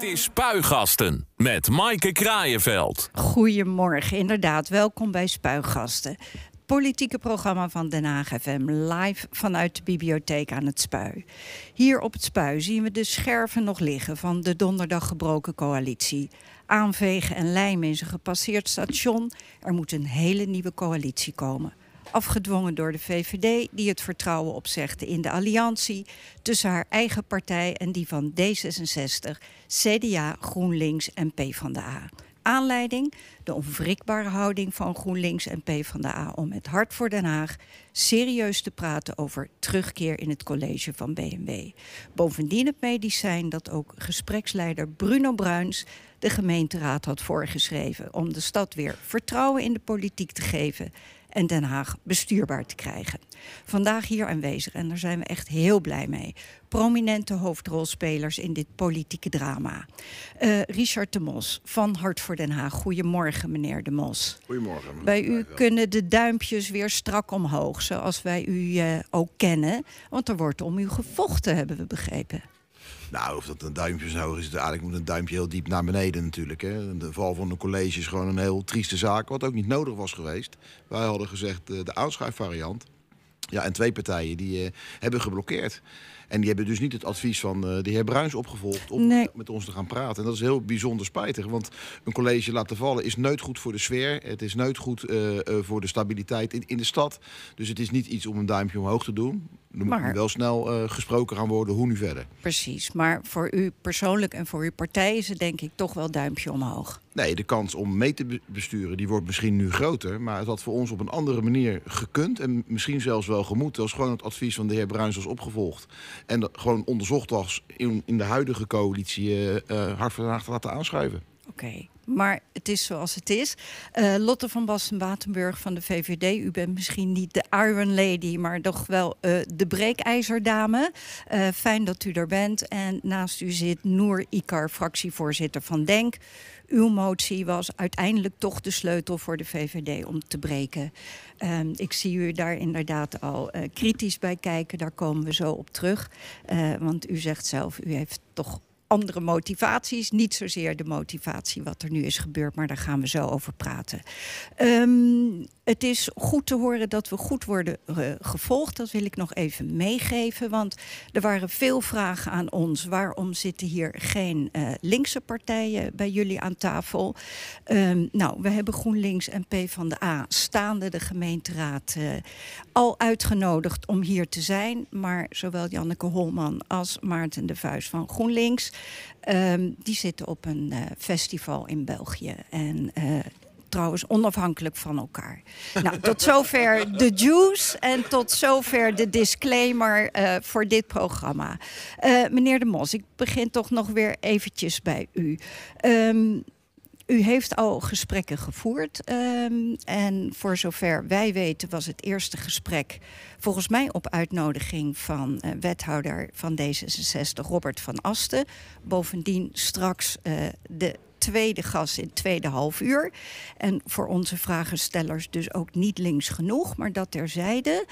Dit is Spuigasten met Maaike Kraaienveld. Goedemorgen, inderdaad. Welkom bij Spuigasten. Politieke programma van Den Haag FM live vanuit de bibliotheek aan het Spui. Hier op het Spui zien we de scherven nog liggen van de donderdag gebroken coalitie. Aanvegen en lijmen is een gepasseerd station. Er moet een hele nieuwe coalitie komen afgedwongen door de VVD, die het vertrouwen opzegde in de alliantie tussen haar eigen partij en die van D66, CDA, GroenLinks en PvdA. Aanleiding? De onwrikbare houding van GroenLinks en PvdA om met Hart voor Den Haag serieus te praten over terugkeer in het college van BMW. Bovendien het medicijn dat ook gespreksleider Bruno Bruins de gemeenteraad had voorgeschreven om de stad weer vertrouwen in de politiek te geven en Den Haag bestuurbaar te krijgen. Vandaag hier aanwezig en daar zijn we echt heel blij mee. Prominente hoofdrolspelers in dit politieke drama. Uh, Richard de Mos van Hart voor Den Haag. Goedemorgen, meneer de Mos. Goedemorgen. Bij u kunnen de duimpjes weer strak omhoog, zoals wij u uh, ook kennen. Want er wordt om u gevochten, hebben we begrepen. Nou, of dat een duimpje zo hoog is, het eigenlijk moet een duimpje heel diep naar beneden natuurlijk. Hè. De val van een college is gewoon een heel trieste zaak, wat ook niet nodig was geweest. Wij hadden gezegd uh, de aanschuifvariant. Ja, en twee partijen die uh, hebben geblokkeerd. En die hebben dus niet het advies van uh, de heer Bruins opgevolgd om nee. met ons te gaan praten. En dat is heel bijzonder spijtig. Want een college laten vallen is nooit goed voor de sfeer. Het is nooit goed uh, voor de stabiliteit in, in, de stad. Dus het is niet iets om een duimpje omhoog te doen. Er maar, moet wel snel gesproken gaan worden hoe nu verder. Precies, maar voor u persoonlijk en voor uw partij is het denk ik toch wel duimpje omhoog. Nee, de kans om mee te besturen die wordt misschien nu groter. Maar het had voor ons op een andere manier gekund. En misschien zelfs wel gemoed. Als gewoon het advies van de heer Bruins was opgevolgd. En dat gewoon onderzocht was in, in de huidige coalitie uh, uh, hard vandaag te laten aanschuiven. Oké, okay. Maar het is zoals het is. Uh, Lotte van Basten-Watenburg van de VVD. U bent misschien niet de Iron Lady, maar toch wel uh, de breekijzerdame. Uh, fijn dat u er bent. En naast u zit Noor Ikar, fractievoorzitter van DENK. Uw motie was uiteindelijk toch de sleutel voor de VVD om te breken. Um, ik zie u daar inderdaad al kritisch bij kijken. Daar komen we zo op terug. Want u zegt zelf, u heeft toch andere motivaties. Niet zozeer de motivatie wat er nu is gebeurd, maar daar gaan we zo over praten. Um, het is goed te horen dat we goed worden uh, gevolgd. Dat wil ik nog even meegeven. Want er waren veel vragen aan ons. Waarom zitten hier geen uh, linkse partijen bij jullie aan tafel? Um, nou, we hebben GroenLinks en PvdA staande de gemeenteraad uh, al uitgenodigd om hier te zijn. Maar zowel Janneke Holman als Maarten de Vuist van GroenLinks... Um, die zitten op een festival in België. En trouwens onafhankelijk van elkaar. nou, tot zover de juice en tot zover de disclaimer uh, voor dit programma. Meneer De Mos, ik begin toch nog weer eventjes bij u. Um, u heeft al gesprekken gevoerd. Um, en voor zover wij weten was het eerste gesprek volgens mij op uitnodiging van uh, wethouder van D66 Robert van Asten. Bovendien straks uh, de tweede gast in het tweede half uur. En voor onze vragenstellers dus ook niet links genoeg, maar dat terzijde.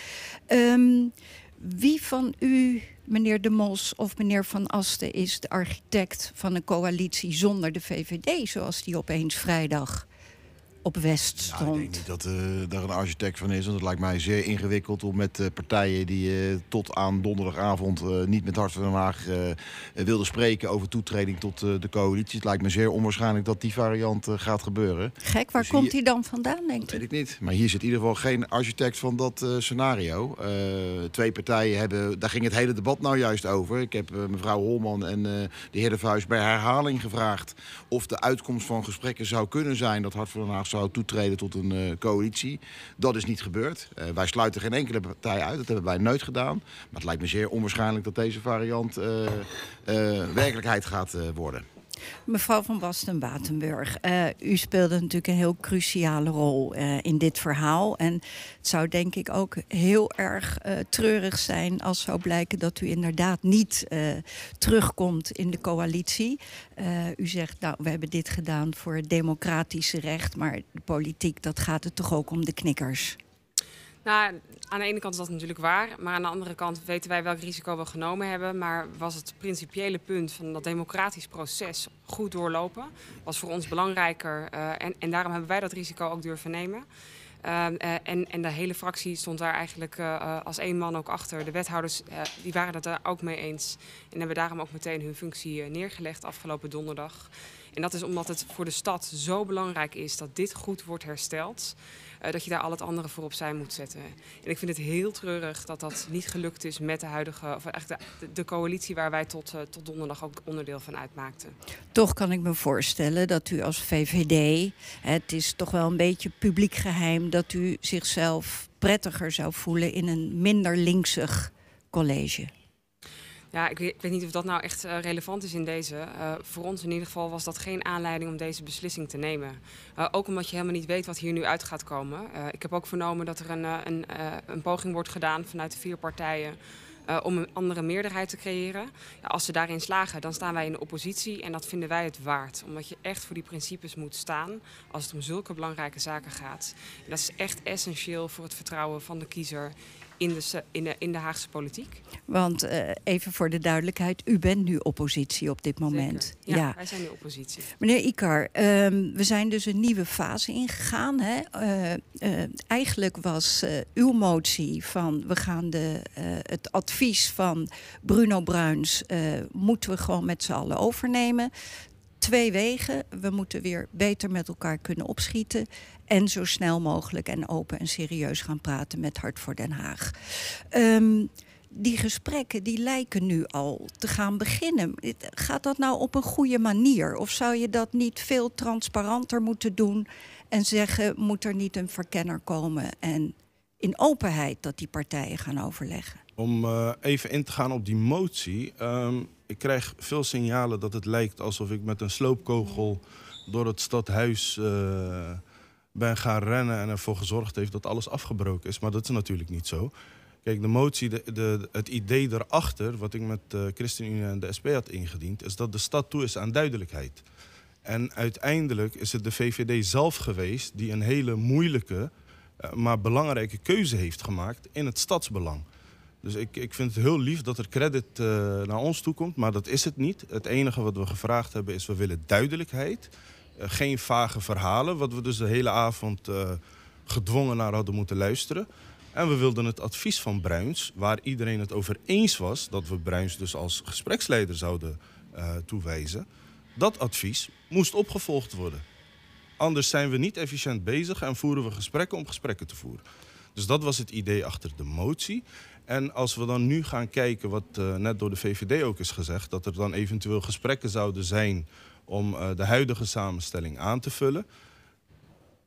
Um, wie van u, meneer De Mos of meneer Van Asten, is de architect van een coalitie zonder de VVD, zoals die opeens vrijdag op West stond. Ik denk niet dat uh, daar een architect van is. Want het lijkt mij zeer ingewikkeld om met uh, partijen die uh, tot aan donderdagavond niet met Hart van Den Haag wilden spreken over toetreding tot de coalitie. Het lijkt me zeer onwaarschijnlijk dat die variant gaat gebeuren. Gek, waar dus komt hij dan vandaan, denk ik? Weet ik niet. Maar hier zit in ieder geval geen architect van dat scenario. twee partijen hebben, daar ging het hele debat nou juist over. Ik heb mevrouw Holman en de heer De Vuist bij herhaling gevraagd of de uitkomst van gesprekken zou kunnen zijn dat Hart van Den Haag zou toetreden tot een uh, coalitie. Dat is niet gebeurd. Uh, wij sluiten geen enkele partij uit. Dat hebben wij nooit gedaan. Maar het lijkt me zeer onwaarschijnlijk dat deze variant uh, werkelijkheid gaat worden. Mevrouw van Basten-Batenburg, uh, u speelde natuurlijk een heel cruciale rol uh, in dit verhaal. En het zou denk ik ook heel erg uh, treurig zijn als zou blijken dat u inderdaad niet terugkomt in de coalitie. u zegt, nou, we hebben dit gedaan voor het democratische recht, maar de politiek, dat gaat het toch ook om de knikkers. Nou, aan de ene kant is dat natuurlijk waar. Maar aan de andere kant weten wij welk risico we genomen hebben. Maar was het principiële punt van dat democratisch proces goed doorlopen, was voor ons belangrijker. Uh, en, en daarom hebben wij dat risico ook durven nemen. Uh, en, en, de hele fractie stond daar eigenlijk uh, als één man ook achter. De wethouders die waren het daar ook mee eens. En hebben daarom ook meteen hun functie neergelegd afgelopen donderdag. En dat is omdat het voor de stad zo belangrijk is dat dit goed wordt hersteld. Uh, dat je daar al het andere voor opzij moet zetten. En ik vind het heel treurig dat dat niet gelukt is met de huidige, of eigenlijk de, de coalitie waar wij tot, uh, tot donderdag ook onderdeel van uitmaakten. Toch kan ik me voorstellen dat u als VVD, het is toch wel een beetje publiek geheim, dat u zichzelf prettiger zou voelen in een minder linksig college. Ja, ik weet, ik weet, niet of dat nou echt uh, relevant is in deze. Uh, voor ons in ieder geval was dat geen aanleiding om deze beslissing te nemen. Uh, ook omdat je helemaal niet weet wat hier nu uit gaat komen. ik heb ook vernomen dat er een, een, een, poging wordt gedaan vanuit de vier partijen. om een andere meerderheid te creëren. Ja, als ze daarin slagen, dan staan wij in de oppositie. En dat vinden wij het waard. Omdat je echt voor die principes moet staan. Als het om zulke belangrijke zaken gaat. Dat is echt essentieel voor het vertrouwen van de kiezer in de, in de, in de Haagse politiek. Want uh, even voor de duidelijkheid, u bent nu oppositie op dit moment. Ja, ja, wij zijn nu oppositie. Meneer Ikar, um, we zijn dus een nieuwe fase ingegaan. Hè? Uh, uh, eigenlijk was uw motie van we gaan de, het advies van Bruno Bruins moeten we gewoon met z'n allen overnemen twee wegen. We moeten weer beter met elkaar kunnen opschieten. En zo snel mogelijk en open en serieus gaan praten met Hart voor Den Haag. Um, die gesprekken die lijken nu al te gaan beginnen. Gaat dat nou op een goede manier? Of zou je dat niet veel transparanter moeten doen en zeggen: moet er niet een verkenner komen en in openheid dat die partijen gaan overleggen? Om uh, even in te gaan op die motie. Um, ik krijg veel signalen dat het lijkt alsof ik met een sloopkogel door het stadhuis uh, ben gaan rennen en ervoor gezorgd heeft dat alles afgebroken is. Maar dat is natuurlijk niet zo. Kijk, de motie, de, de, het idee erachter, wat ik met uh, ChristenUnie en de SP had ingediend, is dat de stad toe is aan duidelijkheid. En uiteindelijk is het de VVD zelf geweest die een hele moeilijke, uh, maar belangrijke keuze heeft gemaakt in het stadsbelang. Dus ik, ik vind het heel lief dat er credit uh, naar ons toe komt, maar dat is het niet. Het enige wat we gevraagd hebben is, we willen duidelijkheid. Uh, geen vage verhalen, wat we dus de hele avond uh, gedwongen naar hadden moeten luisteren. En we wilden het advies van Bruins, waar iedereen het over eens was... dat we Bruins dus als gespreksleider zouden toewijzen... dat advies moest opgevolgd worden. Anders zijn we niet efficiënt bezig en voeren we gesprekken om gesprekken te voeren. Dus dat was het idee achter de motie. En als we dan nu gaan kijken wat uh, net door de VVD ook is gezegd... dat er dan eventueel gesprekken zouden zijn om uh, de huidige samenstelling aan te vullen...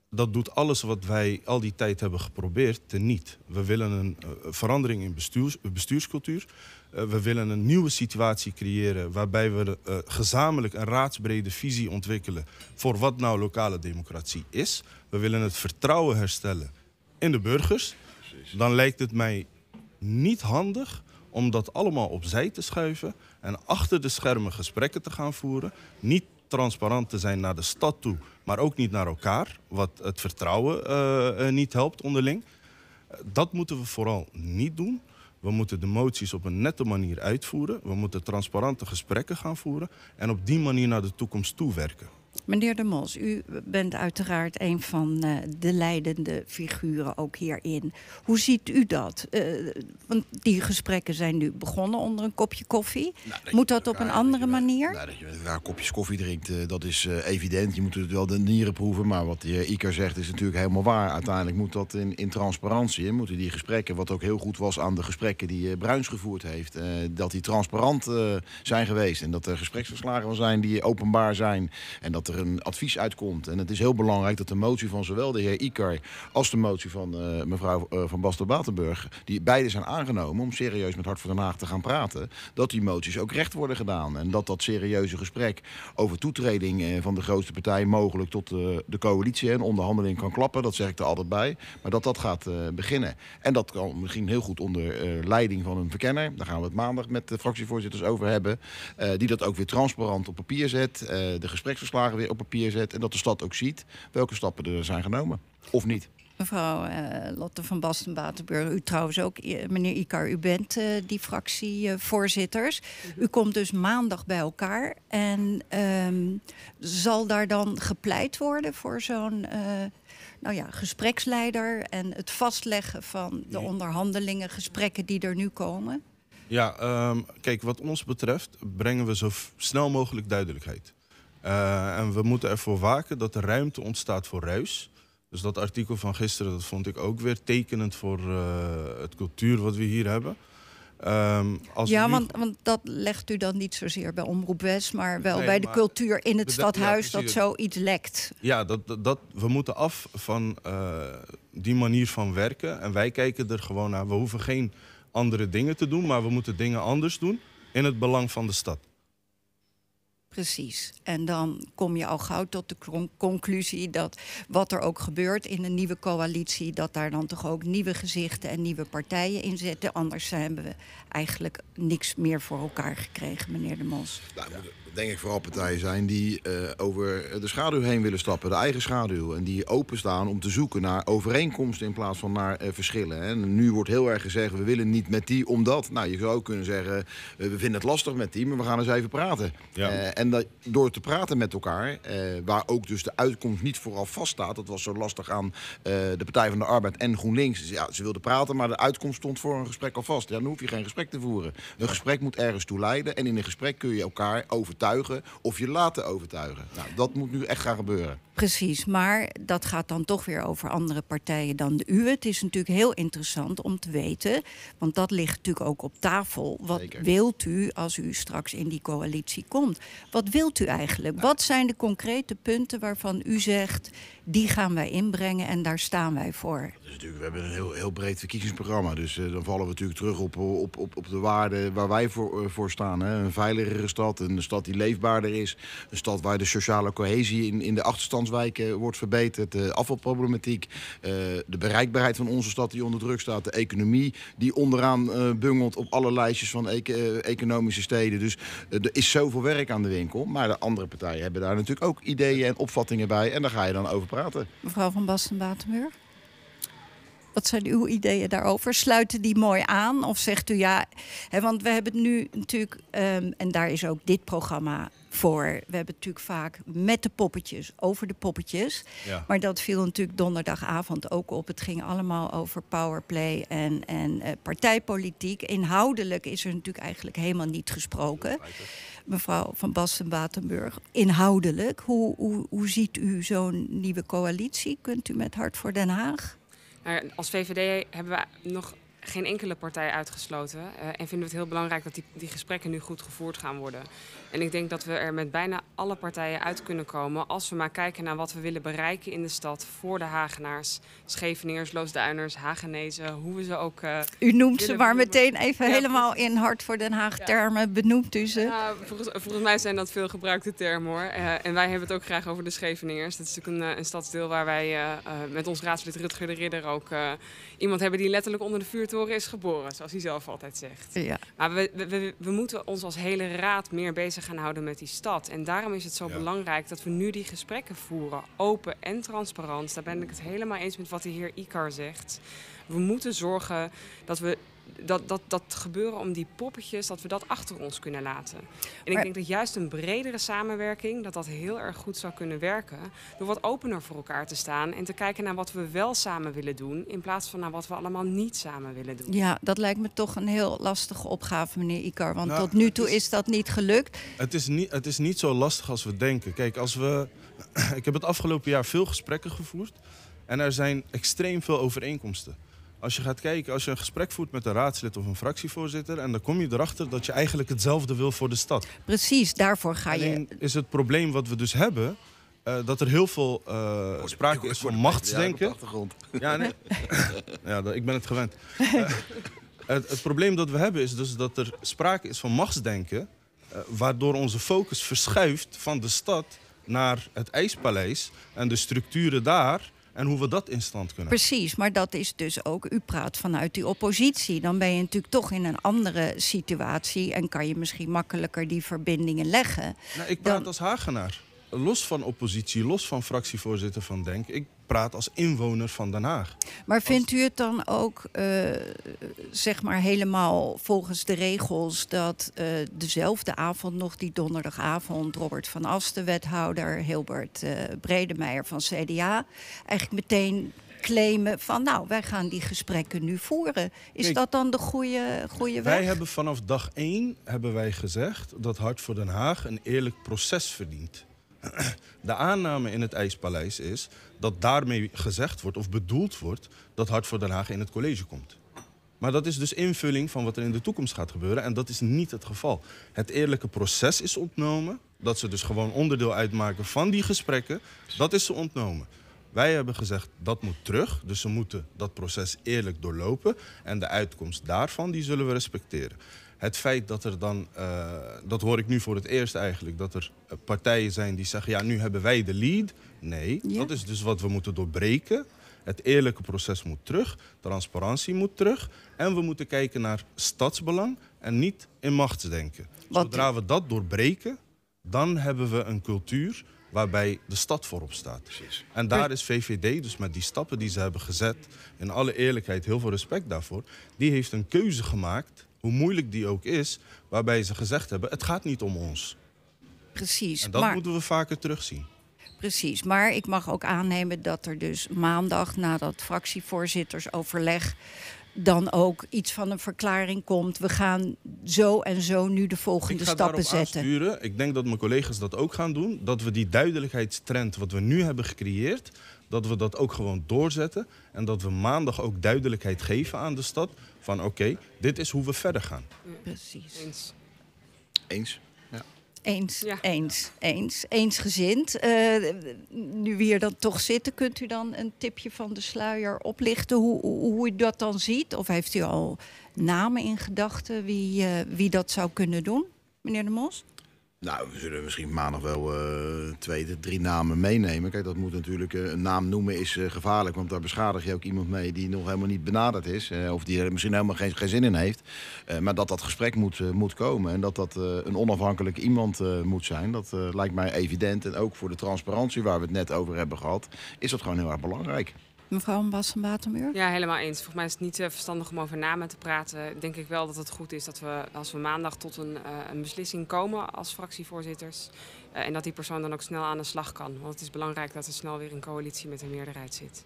dat doet alles wat wij al die tijd hebben geprobeerd teniet. We willen een uh, verandering in bestuurs, bestuurscultuur. we willen een nieuwe situatie creëren waarbij we gezamenlijk een raadsbrede visie ontwikkelen... voor wat nou lokale democratie is. We willen het vertrouwen herstellen in de burgers. Dan lijkt het mij niet handig om dat allemaal opzij te schuiven en achter de schermen gesprekken te gaan voeren. Niet transparant te zijn naar de stad toe, maar ook niet naar elkaar, wat het vertrouwen uh, niet helpt onderling. Dat moeten we vooral niet doen. We moeten de moties op een nette manier uitvoeren. We moeten transparante gesprekken gaan voeren en op die manier naar de toekomst toewerken. Meneer De Mos, u bent uiteraard een van uh, de leidende figuren ook hierin. Hoe ziet u dat? Uh, want die gesprekken zijn nu begonnen onder een kopje koffie. Nou, dat moet dat op een andere dat manier? Nou, dat je met elkaar kopjes koffie drinkt, uh, dat is evident. Je moet het wel de nieren proeven. Maar wat de Iker zegt is natuurlijk helemaal waar. Uiteindelijk moet dat in, in transparantie. Hè, moeten die gesprekken, wat ook heel goed was aan de gesprekken die Bruins gevoerd heeft... dat die transparant zijn geweest. En dat er gespreksverslagen zijn die openbaar zijn. En dat er een advies uitkomt. En het is heel belangrijk dat de motie van zowel de heer Ikar als de motie van uh, mevrouw uh, van Basten-Batenburg, die beide zijn aangenomen om serieus met Hart voor Den Haag te gaan praten, dat die moties ook recht worden gedaan. En dat dat serieuze gesprek over toetreding uh, van de grootste partij mogelijk tot de coalitie en onderhandeling kan klappen, dat zeg ik er altijd bij. Maar dat dat gaat beginnen. En dat kan misschien heel goed onder leiding van een verkenner. Daar gaan we het maandag met de fractievoorzitters over hebben. die dat ook weer transparant op papier zet. de gespreksverslagen vragen weer op papier zet. En dat de stad ook ziet welke stappen er zijn genomen. Of niet. Mevrouw uh, Lotte van Basten-Batenburg, u trouwens ook, eh, meneer Ikar, u bent uh, die fractievoorzitters. u komt dus maandag bij elkaar. En um, zal daar dan gepleit worden voor zo'n nou ja, gespreksleider en het vastleggen van de onderhandelingen, gesprekken die er nu komen? Ja, um, kijk, wat ons betreft brengen we zo snel mogelijk duidelijkheid. Uh, en we moeten ervoor waken dat er ruimte ontstaat voor ruis. Dus dat artikel van gisteren, dat vond ik ook weer tekenend voor uh, het cultuur wat we hier hebben. Um, als ja, nu... want, want, dat legt u dan niet zozeer bij Omroep West, maar wel nee, bij de cultuur in het stadhuis ja, dat zoiets lekt. Ja, dat, dat, dat, we moeten af van uh, die manier van werken. En wij kijken er gewoon naar. We hoeven geen andere dingen te doen, maar we moeten dingen anders doen in het belang van de stad. Precies. En dan kom je al gauw tot de conclusie dat wat er ook gebeurt in een nieuwe coalitie, dat daar dan toch ook nieuwe gezichten en nieuwe partijen in zitten. Anders hebben we eigenlijk niks meer voor elkaar gekregen, meneer De Mos. Nou, denk ik vooral partijen zijn die uh, over de schaduw heen willen stappen, de eigen schaduw. En die openstaan om te zoeken naar overeenkomsten in plaats van naar uh, verschillen. En nu wordt heel erg gezegd, we willen niet met die omdat. Nou, je zou ook kunnen zeggen, uh, we vinden het lastig met die, maar we gaan eens even praten. Ja. en dat, door te praten met elkaar, waar ook dus de uitkomst niet vooraf vaststaat. Dat was zo lastig aan de Partij van de Arbeid en GroenLinks. Ja, ze wilden praten, maar de uitkomst stond voor een gesprek al vast. Ja, dan hoef je geen gesprek te voeren. Een gesprek moet ergens toe leiden. En in een gesprek kun je elkaar over overtuigen of je laten overtuigen. Nou, dat moet nu echt gaan gebeuren. Precies, maar dat gaat dan toch weer over andere partijen dan de uwe. Het is natuurlijk heel interessant om te weten, want dat ligt natuurlijk ook op tafel. Wat wilt u als u straks in die coalitie komt? Wat wilt u eigenlijk? Wat zijn de concrete punten waarvan u zegt, die gaan wij inbrengen en daar staan wij voor? we hebben een heel, heel breed verkiezingsprogramma, dus uh, dan vallen we natuurlijk terug op, op, op, op de waarden waar wij voor, uh, voor staan. Hè. Een veiligere stad, een stad die leefbaarder is, een stad waar de sociale cohesie in, in de achterstand wijken wordt verbeterd. De afvalproblematiek, uh, de bereikbaarheid van onze stad die onder druk staat. De economie die onderaan uh, bungelt op alle lijstjes van e economische steden. Dus er is zoveel werk aan de winkel. Maar de andere partijen hebben daar natuurlijk ook ideeën en opvattingen bij. En daar ga je dan over praten. Mevrouw van Basten-Batenburg? Wat zijn uw ideeën daarover? Sluiten die mooi aan? Of zegt u ja, hè, want we hebben het nu natuurlijk, um, en daar is ook dit programma voor. We hebben natuurlijk vaak met de poppetjes, over de poppetjes. Ja. Maar dat viel natuurlijk donderdagavond ook op. Het ging allemaal over powerplay en, en uh, partijpolitiek. Inhoudelijk is er natuurlijk eigenlijk helemaal niet gesproken. Mevrouw van Basten-Batenburg, inhoudelijk, hoe, hoe, hoe ziet u zo'n nieuwe coalitie? Kunt u met Hart voor Den Haag? Als VVD hebben we nog geen enkele partij uitgesloten. Uh, en vinden we het heel belangrijk dat die, die gesprekken nu goed gevoerd gaan worden. En ik denk dat we er met bijna alle partijen uit kunnen komen als we maar kijken naar wat we willen bereiken in de stad voor de Hagenaars, Scheveneers, Loosduiners, Hagenezen, hoe we ze ook. Uh, u noemt ze maar meteen even helemaal in Hart voor Den Haag termen, benoemt u ze? Ja, volgens, volgens, mij zijn dat veel gebruikte termen hoor. Uh, en wij hebben het ook graag over de Scheveneers. Dat is natuurlijk een, een stadsdeel waar wij met ons raadslid Rutger de Ridder ook iemand hebben die letterlijk onder de is geboren, zoals hij zelf altijd zegt. Ja. Maar we, we, we, moeten ons als hele raad meer bezig gaan houden met die stad. En daarom is het zo belangrijk dat we nu die gesprekken voeren, open en transparant. Daar ben ik het helemaal eens met wat de heer Ikar zegt. We moeten zorgen dat we dat, dat, dat gebeuren om die poppetjes, dat we dat achter ons kunnen laten. En ik denk dat juist een bredere samenwerking, dat dat heel erg goed zou kunnen werken. Door wat opener voor elkaar te staan en te kijken naar wat we wel samen willen doen. In plaats van naar wat we allemaal niet samen willen doen. Ja, dat lijkt me toch een heel lastige opgave, meneer Ikar. Want nou, tot nu toe is, dat niet gelukt. Het is niet, het is niet zo lastig als we denken. Kijk, als we. ik heb het afgelopen jaar veel gesprekken gevoerd. En er zijn extreem veel overeenkomsten. Als je gaat kijken, als je een gesprek voert met een raadslid of een fractievoorzitter... en dan kom je erachter dat je eigenlijk hetzelfde wil voor de stad. Precies, daarvoor ga je... Alleen is het probleem wat we dus hebben... Uh, dat er heel veel uh, sprake is van machtsdenken. Ja, nee. ja, ik ben het gewend. Uh, het, het, probleem dat we hebben is dus dat er sprake is van machtsdenken... waardoor onze focus verschuift van de stad naar het IJspaleis... en de structuren daar en hoe we dat in stand kunnen. Precies, maar dat is dus ook, u praat vanuit die oppositie. Dan ben je natuurlijk toch in een andere situatie en kan je misschien makkelijker die verbindingen leggen. Nou, ik praat als Hagenaar. Los van oppositie, los van fractievoorzitter van Denk, ik praat als inwoner van Den Haag. Maar vindt u het dan ook, uh, zeg maar, helemaal volgens de regels dat uh, dezelfde avond nog, die donderdagavond, Robert van As, de wethouder, Hilbert uh, Bredemeijer van CDA, eigenlijk meteen claimen van nou, wij gaan die gesprekken nu voeren. Is Kijk, dat dan de goede, goede weg? Wij hebben vanaf dag één hebben wij gezegd dat Hart voor Den Haag een eerlijk proces verdient. De aanname in het IJspaleis is dat daarmee gezegd wordt of bedoeld wordt dat Hart voor Den Haag in het college komt. Maar dat is dus invulling van wat er in de toekomst gaat gebeuren en dat is niet het geval. Het eerlijke proces is ontnomen, dat ze dus gewoon onderdeel uitmaken van die gesprekken, dat is ze ontnomen. Wij hebben gezegd dat moet terug, dus ze moeten dat proces eerlijk doorlopen en de uitkomst daarvan die zullen we respecteren. Het feit dat er dan, uh, dat hoor ik nu voor het eerst eigenlijk, dat er partijen zijn die zeggen, ja nu hebben wij de lead. Nee, ja. dat is dus wat we moeten doorbreken. Het eerlijke proces moet terug, transparantie moet terug en we moeten kijken naar stadsbelang en niet in machtsdenken. Wat? Zodra we dat doorbreken, dan hebben we een cultuur waarbij de stad voorop staat. Precies. En daar is VVD, dus met die stappen die ze hebben gezet, in alle eerlijkheid heel veel respect daarvoor, die heeft een keuze gemaakt, hoe moeilijk die ook is, waarbij ze gezegd hebben, het gaat niet om ons. Precies. En dat maar... moeten we vaker terugzien. Precies, maar ik mag ook aannemen dat er dus maandag na dat fractievoorzittersoverleg dan ook iets van een verklaring komt. We gaan zo en zo nu de volgende stappen zetten. Aansturen. Ik denk dat mijn collega's dat ook gaan doen. Dat we die duidelijkheidstrend wat we nu hebben gecreëerd, dat we dat ook gewoon doorzetten. En dat we maandag ook duidelijkheid geven aan de stad. Van oké, okay, dit is hoe we verder gaan. Precies. Eens. Eens. Eens, ja. eens, eens, eensgezind. Uh, nu we hier dan toch zitten, kunt u dan een tipje van de sluier oplichten hoe, hoe, hoe u dat dan ziet? Of heeft u al namen in gedachten wie, uh, wie dat zou kunnen doen, meneer De Mos? Nou, we zullen misschien maandag wel uh, twee, drie namen meenemen. Kijk, dat moet natuurlijk uh, een naam noemen is uh, gevaarlijk. Want daar beschadig je ook iemand mee die nog helemaal niet benaderd is. of die er misschien helemaal geen, geen zin in heeft. maar dat dat gesprek moet, moet komen. En dat dat een onafhankelijk iemand moet zijn. Dat lijkt mij evident. En ook voor de transparantie waar we het net over hebben gehad. Is dat gewoon heel erg belangrijk. Mevrouw Bassen-Batenmuur? Ja, helemaal eens. Volgens mij is het niet uh, verstandig om over namen te praten. Denk ik wel dat het goed is dat we, als we maandag tot een, uh, een beslissing komen als fractievoorzitters. Uh, en dat die persoon dan ook snel aan de slag kan. Want het is belangrijk dat er snel weer een coalitie met een meerderheid zit.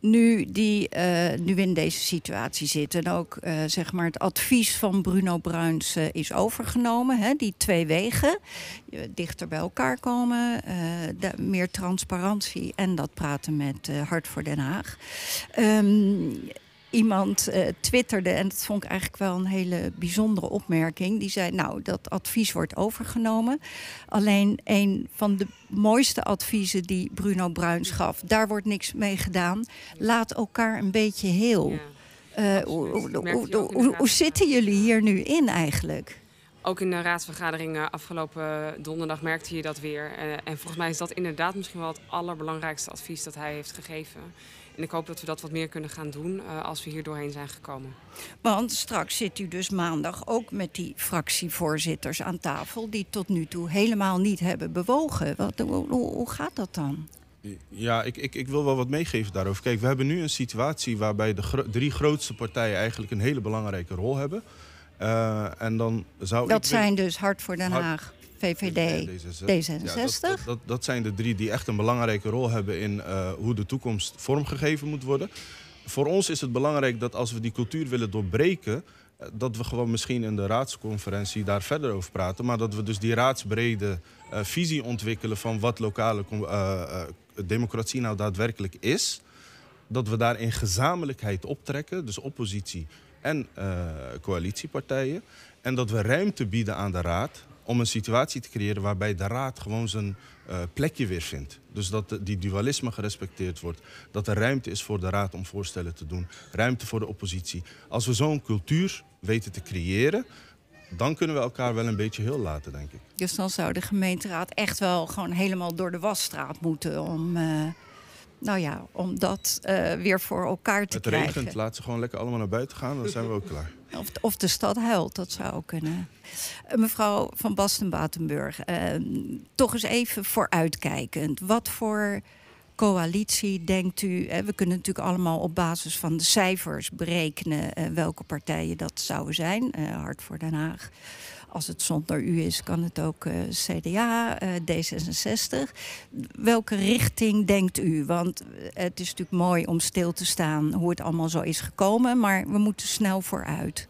Nu, die, uh, nu in deze situatie zitten en ook uh, zeg maar het advies van Bruno Bruins uh, is overgenomen, hè, die twee wegen, dichter bij elkaar komen, meer transparantie en dat praten met Hart voor Den Haag. Um, iemand uh, twitterde, en dat vond ik eigenlijk wel een hele bijzondere opmerking. Die zei: Nou, dat advies wordt overgenomen. Alleen een van de mooiste adviezen die Bruno Bruins gaf, daar wordt niks mee gedaan. Laat elkaar een beetje heel. Ja, uh, hoe, hoe, hoe, hoe zitten jullie hier nu in eigenlijk? Ook in de raadsvergadering afgelopen donderdag merkte je dat weer. En volgens mij is dat inderdaad misschien wel het allerbelangrijkste advies dat hij heeft gegeven. En ik hoop dat we dat wat meer kunnen gaan doen uh, als we hier doorheen zijn gekomen. Want straks zit u dus maandag ook met die fractievoorzitters aan tafel... die tot nu toe helemaal niet hebben bewogen. Wat, hoe, hoe gaat dat dan? Ja, ik, ik, ik wil wel wat meegeven daarover. Kijk, we hebben nu een situatie waarbij de gro drie grootste partijen eigenlijk een hele belangrijke rol hebben. Uh, en dan zou dat ik zijn dus Hart voor Den Haag, VVD, D66. Ja, dat, dat, dat, zijn de drie die echt een belangrijke rol hebben in uh, hoe de toekomst vormgegeven moet worden. Voor ons is het belangrijk dat als we die cultuur willen doorbreken, dat we gewoon misschien in de raadsconferentie daar verder over praten. Maar dat we dus die raadsbrede uh, visie ontwikkelen van wat lokale uh, democratie nou daadwerkelijk is. Dat we daar in gezamenlijkheid optrekken, dus oppositie en coalitiepartijen. En dat we ruimte bieden aan de raad om een situatie te creëren waarbij de raad gewoon zijn uh, plekje weer vindt. Dus dat de, die dualisme gerespecteerd wordt. Dat er ruimte is voor de raad om voorstellen te doen. Ruimte voor de oppositie. Als we zo'n cultuur weten te creëren, dan kunnen we elkaar wel een beetje heel laten, denk ik. Dus dan zou de gemeenteraad echt wel gewoon helemaal door de wasstraat moeten om... Uh, nou ja, om dat uh, weer voor elkaar te het krijgen. Het regent, laat ze gewoon lekker allemaal naar buiten gaan, dan zijn we ook klaar. Of, of de stad huilt, dat zou ook kunnen. Uh, mevrouw van Basten-Batenburg, uh, toch eens even vooruitkijkend. Wat voor coalitie denkt u? we kunnen natuurlijk allemaal op basis van de cijfers berekenen uh, welke partijen dat zouden zijn. Hart voor Den Haag. Als het zonder u is, kan het ook uh, CDA, uh, D66. Welke richting denkt u? Want het is natuurlijk mooi om stil te staan hoe het allemaal zo is gekomen, maar we moeten snel vooruit.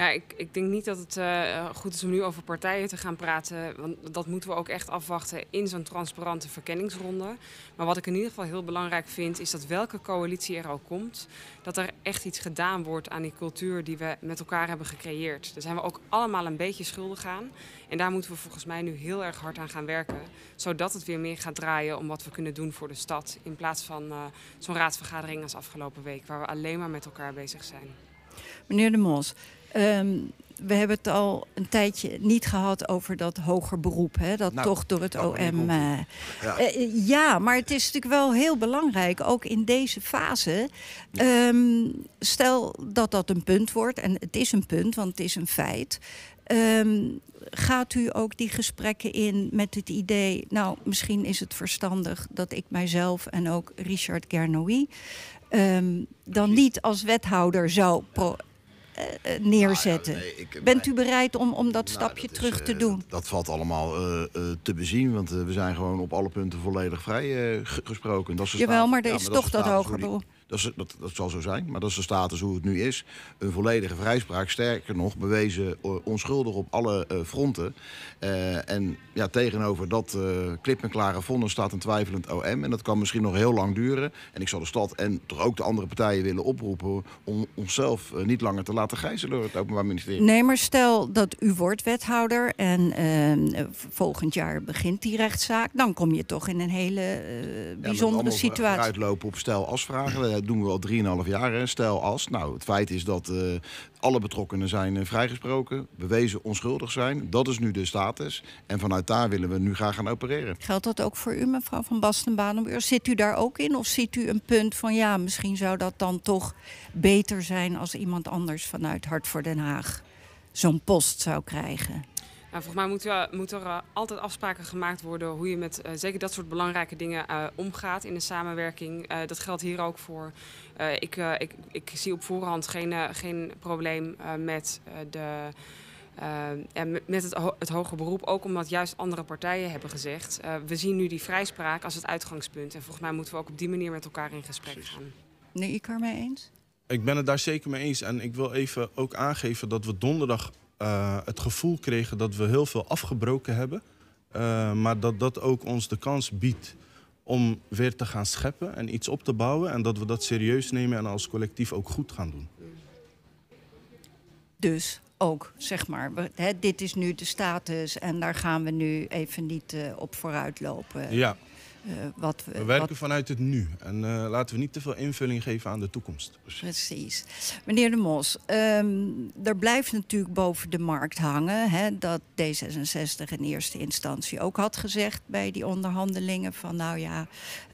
Ja, ik, ik denk niet dat het uh, goed is om nu over partijen te gaan praten. Want dat moeten we ook echt afwachten in zo'n transparante verkenningsronde. Maar wat ik in ieder geval heel belangrijk vind, is dat welke coalitie er ook komt, dat er echt iets gedaan wordt aan die cultuur die we met elkaar hebben gecreëerd. Daar zijn we ook allemaal een beetje schuldig aan. En daar moeten we volgens mij nu heel erg hard aan gaan werken. Zodat het weer meer gaat draaien om wat we kunnen doen voor de stad. In plaats van uh, zo'n raadsvergadering als afgelopen week, waar we alleen maar met elkaar bezig zijn. Meneer De Mos, Um, we hebben het al een tijdje niet gehad over dat hoger beroep. Hè, dat nou, toch door het OM. Uh, ja. Uh, ja. maar het is natuurlijk wel heel belangrijk, ook in deze fase. Ja. Um, stel dat dat een punt wordt, en het is een punt, want het is een feit. Um, gaat u ook die gesprekken in met het idee, nou, misschien is het verstandig dat ik mijzelf en ook Richard Gernoui dan niet als wethouder zou. Pro neerzetten. Nou ja, nee, ik, Bent u bereid om, om dat nou, stapje dat terug is, te doen? Dat valt allemaal te bezien, want we zijn gewoon op alle punten volledig vrij gesproken. Dat is Jawel, maar er is ja, toch dat, dat hoger beroep. Dat, is, dat, dat zal zo zijn, maar dat is de status hoe het nu is. Een volledige vrijspraak, sterker nog, bewezen onschuldig op alle uh, fronten. Uh, en ja, tegenover dat uh, klip en klare vonnis staat een twijfelend OM. En dat kan misschien nog heel lang duren. En ik zal de stad en toch ook de andere partijen willen oproepen... om onszelf niet langer te laten gijzelen door het Openbaar Ministerie. Nee, maar stel dat u wordt wethouder en volgend jaar begint die rechtszaak... dan kom je toch in een hele bijzondere ja, situatie. uitlopen op stel afvragen doen we al 3,5 jaar, stel als. Nou, het feit is dat uh, alle betrokkenen zijn uh, vrijgesproken, bewezen onschuldig zijn. Dat is nu de status. En vanuit daar willen we nu graag gaan opereren. Geldt dat ook voor u, mevrouw Van Basten Zit u daar ook in? Of ziet u een punt van ja, misschien zou dat dan toch beter zijn als iemand anders vanuit Hart voor Den Haag zo'n post zou krijgen? Nou, volgens mij moeten moet er uh, altijd afspraken gemaakt worden hoe je met uh, zeker dat soort belangrijke dingen uh, omgaat in de samenwerking. dat geldt hier ook voor. ik, ik, ik zie op voorhand geen, geen probleem met de. met het, ho het hoger beroep, ook omdat juist andere partijen hebben gezegd... we zien nu die vrijspraak als het uitgangspunt. En volgens mij moeten we ook op die manier met elkaar in gesprek gaan. Nee, ik mee eens? Ik ben het daar zeker mee eens. En ik wil even ook aangeven dat we donderdag uh, het gevoel kregen dat we heel veel afgebroken hebben. Uh, maar dat dat ook ons de kans biedt om weer te gaan scheppen en iets op te bouwen. En dat we dat serieus nemen en als collectief ook goed gaan doen. Dus ook, zeg maar, hè, dit is nu de status en daar gaan we nu even niet uh, op vooruit lopen. Ja, uh, wat we, we werken wat... vanuit het nu en uh, laten we niet te veel invulling geven aan de toekomst. Precies. Meneer De Mos, um, er blijft natuurlijk boven de markt hangen hè, dat D66 in eerste instantie ook had gezegd bij die onderhandelingen van nou ja,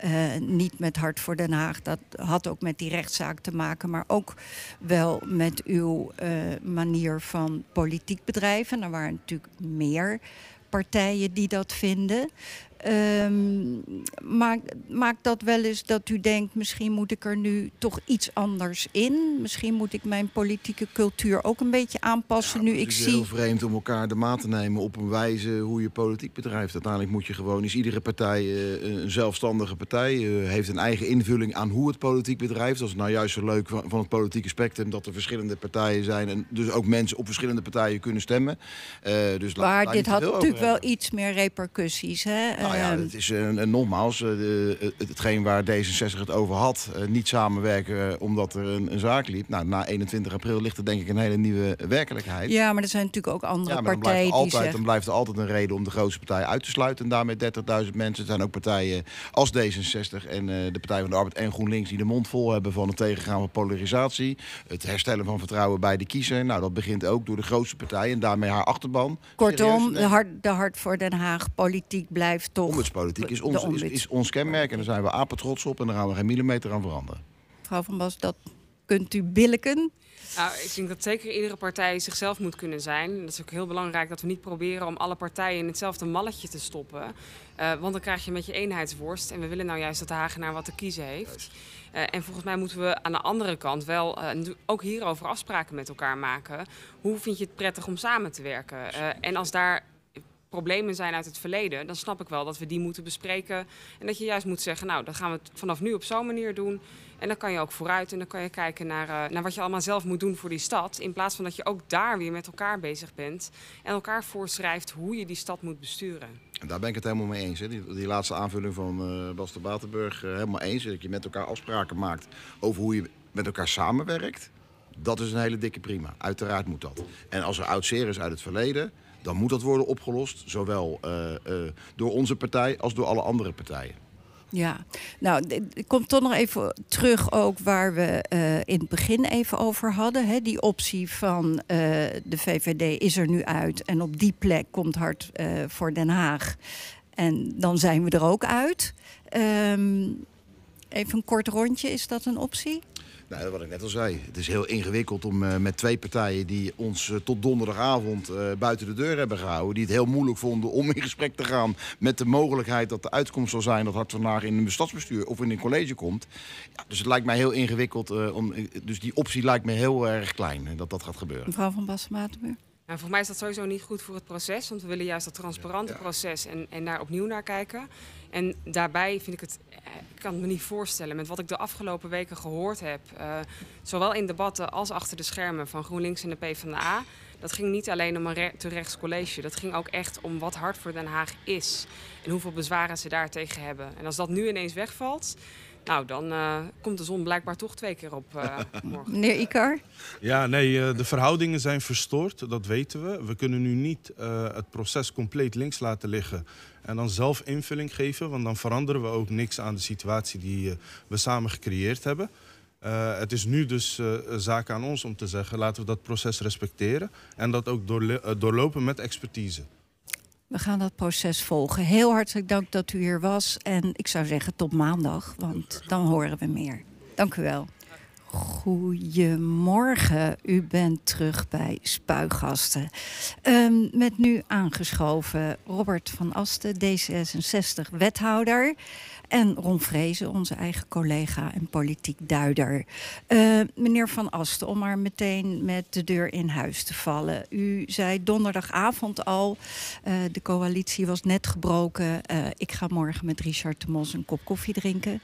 uh, niet met Hart voor Den Haag. Dat had ook met die rechtszaak te maken, maar ook wel met uw manier van politiek bedrijven. Er waren natuurlijk meer partijen die dat vinden. Um, maakt, maakt dat wel eens dat u denkt, misschien moet ik er nu toch iets anders in? Misschien moet ik mijn politieke cultuur ook een beetje aanpassen ja, nu ik zie... Het is heel vreemd om elkaar de maat te nemen op een wijze hoe je politiek bedrijft. Uiteindelijk moet je gewoon, is iedere partij uh, een zelfstandige partij, uh, heeft een eigen invulling aan hoe het politiek bedrijft. Dat is nou juist zo leuk van, van, het politieke spectrum, dat er verschillende partijen zijn en dus ook mensen op verschillende partijen kunnen stemmen. Uh, dus maar dit had natuurlijk wel iets meer repercussies, hè? Nou ja, ehm, het is een, nogmaals, hetgeen waar D66 het over had, uh, niet samenwerken omdat er een, een, zaak liep. Nou, na 21 april ligt er denk ik een hele nieuwe werkelijkheid. Ja, maar er zijn natuurlijk ook andere ja, maar partijen dan altijd, die zeggen... Dan blijft er altijd een reden om de grootste partij uit te sluiten. En daarmee 30.000 mensen. Er zijn ook partijen als D66 en de Partij van de Arbeid en GroenLinks... die de mond vol hebben van het tegengaan van polarisatie. Het herstellen van vertrouwen bij de kiezer. Nou, dat begint ook door de grootste partij en daarmee haar achterban. Kortom, de hart, de hart voor Den Haag politiek blijft toch politiek is ons, is, is ons kenmerk. En daar zijn we apen trots op en daar gaan we geen millimeter aan veranderen. Mevrouw Van Bas, dat kunt u billiken? Nou, ik denk dat zeker iedere partij zichzelf moet kunnen zijn. Dat is ook heel belangrijk dat we niet proberen om alle partijen in hetzelfde malletje te stoppen. Uh, want dan krijg je met je eenheidsworst. En we willen nou juist dat de Hagenaar wat te kiezen heeft. Uh, en volgens mij moeten we aan de andere kant wel uh, ook hierover afspraken met elkaar maken. Hoe vind je het prettig om samen te werken? en als daar problemen zijn uit het verleden, dan snap ik wel dat we die moeten bespreken. En dat je juist moet zeggen, nou, dan gaan we het vanaf nu op zo'n manier doen. En dan kan je ook vooruit en dan kan je kijken naar, uh, naar wat je allemaal zelf moet doen voor die stad. In plaats van dat je ook daar weer met elkaar bezig bent en elkaar voorschrijft hoe je die stad moet besturen. En daar ben ik het helemaal mee eens. Hè. Die, laatste aanvulling van uh, Bas de Batenburg, uh, helemaal eens. Dat je met elkaar afspraken maakt over hoe je met elkaar samenwerkt. Dat is een hele dikke prima. Uiteraard moet dat. En als er oud is uit het verleden, dan moet dat worden opgelost. Zowel uh, uh, door onze partij als door alle andere partijen. Ja, nou, ik kom toch nog even terug ook waar we uh, in het begin even over hadden. Hè? Die optie van de VVD is er nu uit en op die plek komt hard voor Den Haag. En dan zijn we er ook uit. Um, even een kort rondje, is dat een optie? Nou, wat ik net al zei. Het is heel ingewikkeld om uh, met twee partijen die ons uh, tot donderdagavond uh, buiten de deur hebben gehouden. Die het heel moeilijk vonden om in gesprek te gaan met de mogelijkheid dat de uitkomst zal zijn dat Hart vandaag in een stadsbestuur of in een college komt. Ja, dus het lijkt mij heel ingewikkeld. om, dus die optie lijkt me heel erg klein dat dat gaat gebeuren. Mevrouw van Bassen-Matenbuur. Nou, voor mij is dat sowieso niet goed voor het proces. Want we willen juist dat transparante ja, proces en, en daar opnieuw naar kijken. En daarbij vind ik het, ik kan het me niet voorstellen met wat ik de afgelopen weken gehoord heb. Uh, zowel in debatten als achter de schermen van GroenLinks en de PvdA. Dat ging niet alleen om een re college. Dat ging ook echt om wat hard voor Den Haag is. En hoeveel bezwaren ze daartegen hebben. En als dat nu ineens wegvalt, nou, dan uh, komt de zon blijkbaar toch twee keer op uh, morgen. Meneer Ikar? Ja, nee, uh, de verhoudingen zijn verstoord, dat weten we. We kunnen nu niet het proces compleet links laten liggen en dan zelf invulling geven, want dan veranderen we ook niks aan de situatie die we samen gecreëerd hebben. Uh, het is nu dus uh, zaak aan ons om te zeggen, laten we dat proces respecteren en dat ook doorlopen met expertise. We gaan dat proces volgen. Heel hartelijk dank dat u hier was. En ik zou zeggen tot maandag, want dan horen we meer. Dank u wel. Goedemorgen, u bent terug bij Spuigasten. Um, met nu aangeschoven Robert van Asten, D66 wethouder. En Ron Vrezen, onze eigen collega en politiek duider. Uh, meneer Van Asten, om maar meteen met de deur in huis te vallen. U zei donderdagavond al, uh, de coalitie was net gebroken. Uh, ik ga morgen met Richard de Mos een kop koffie drinken.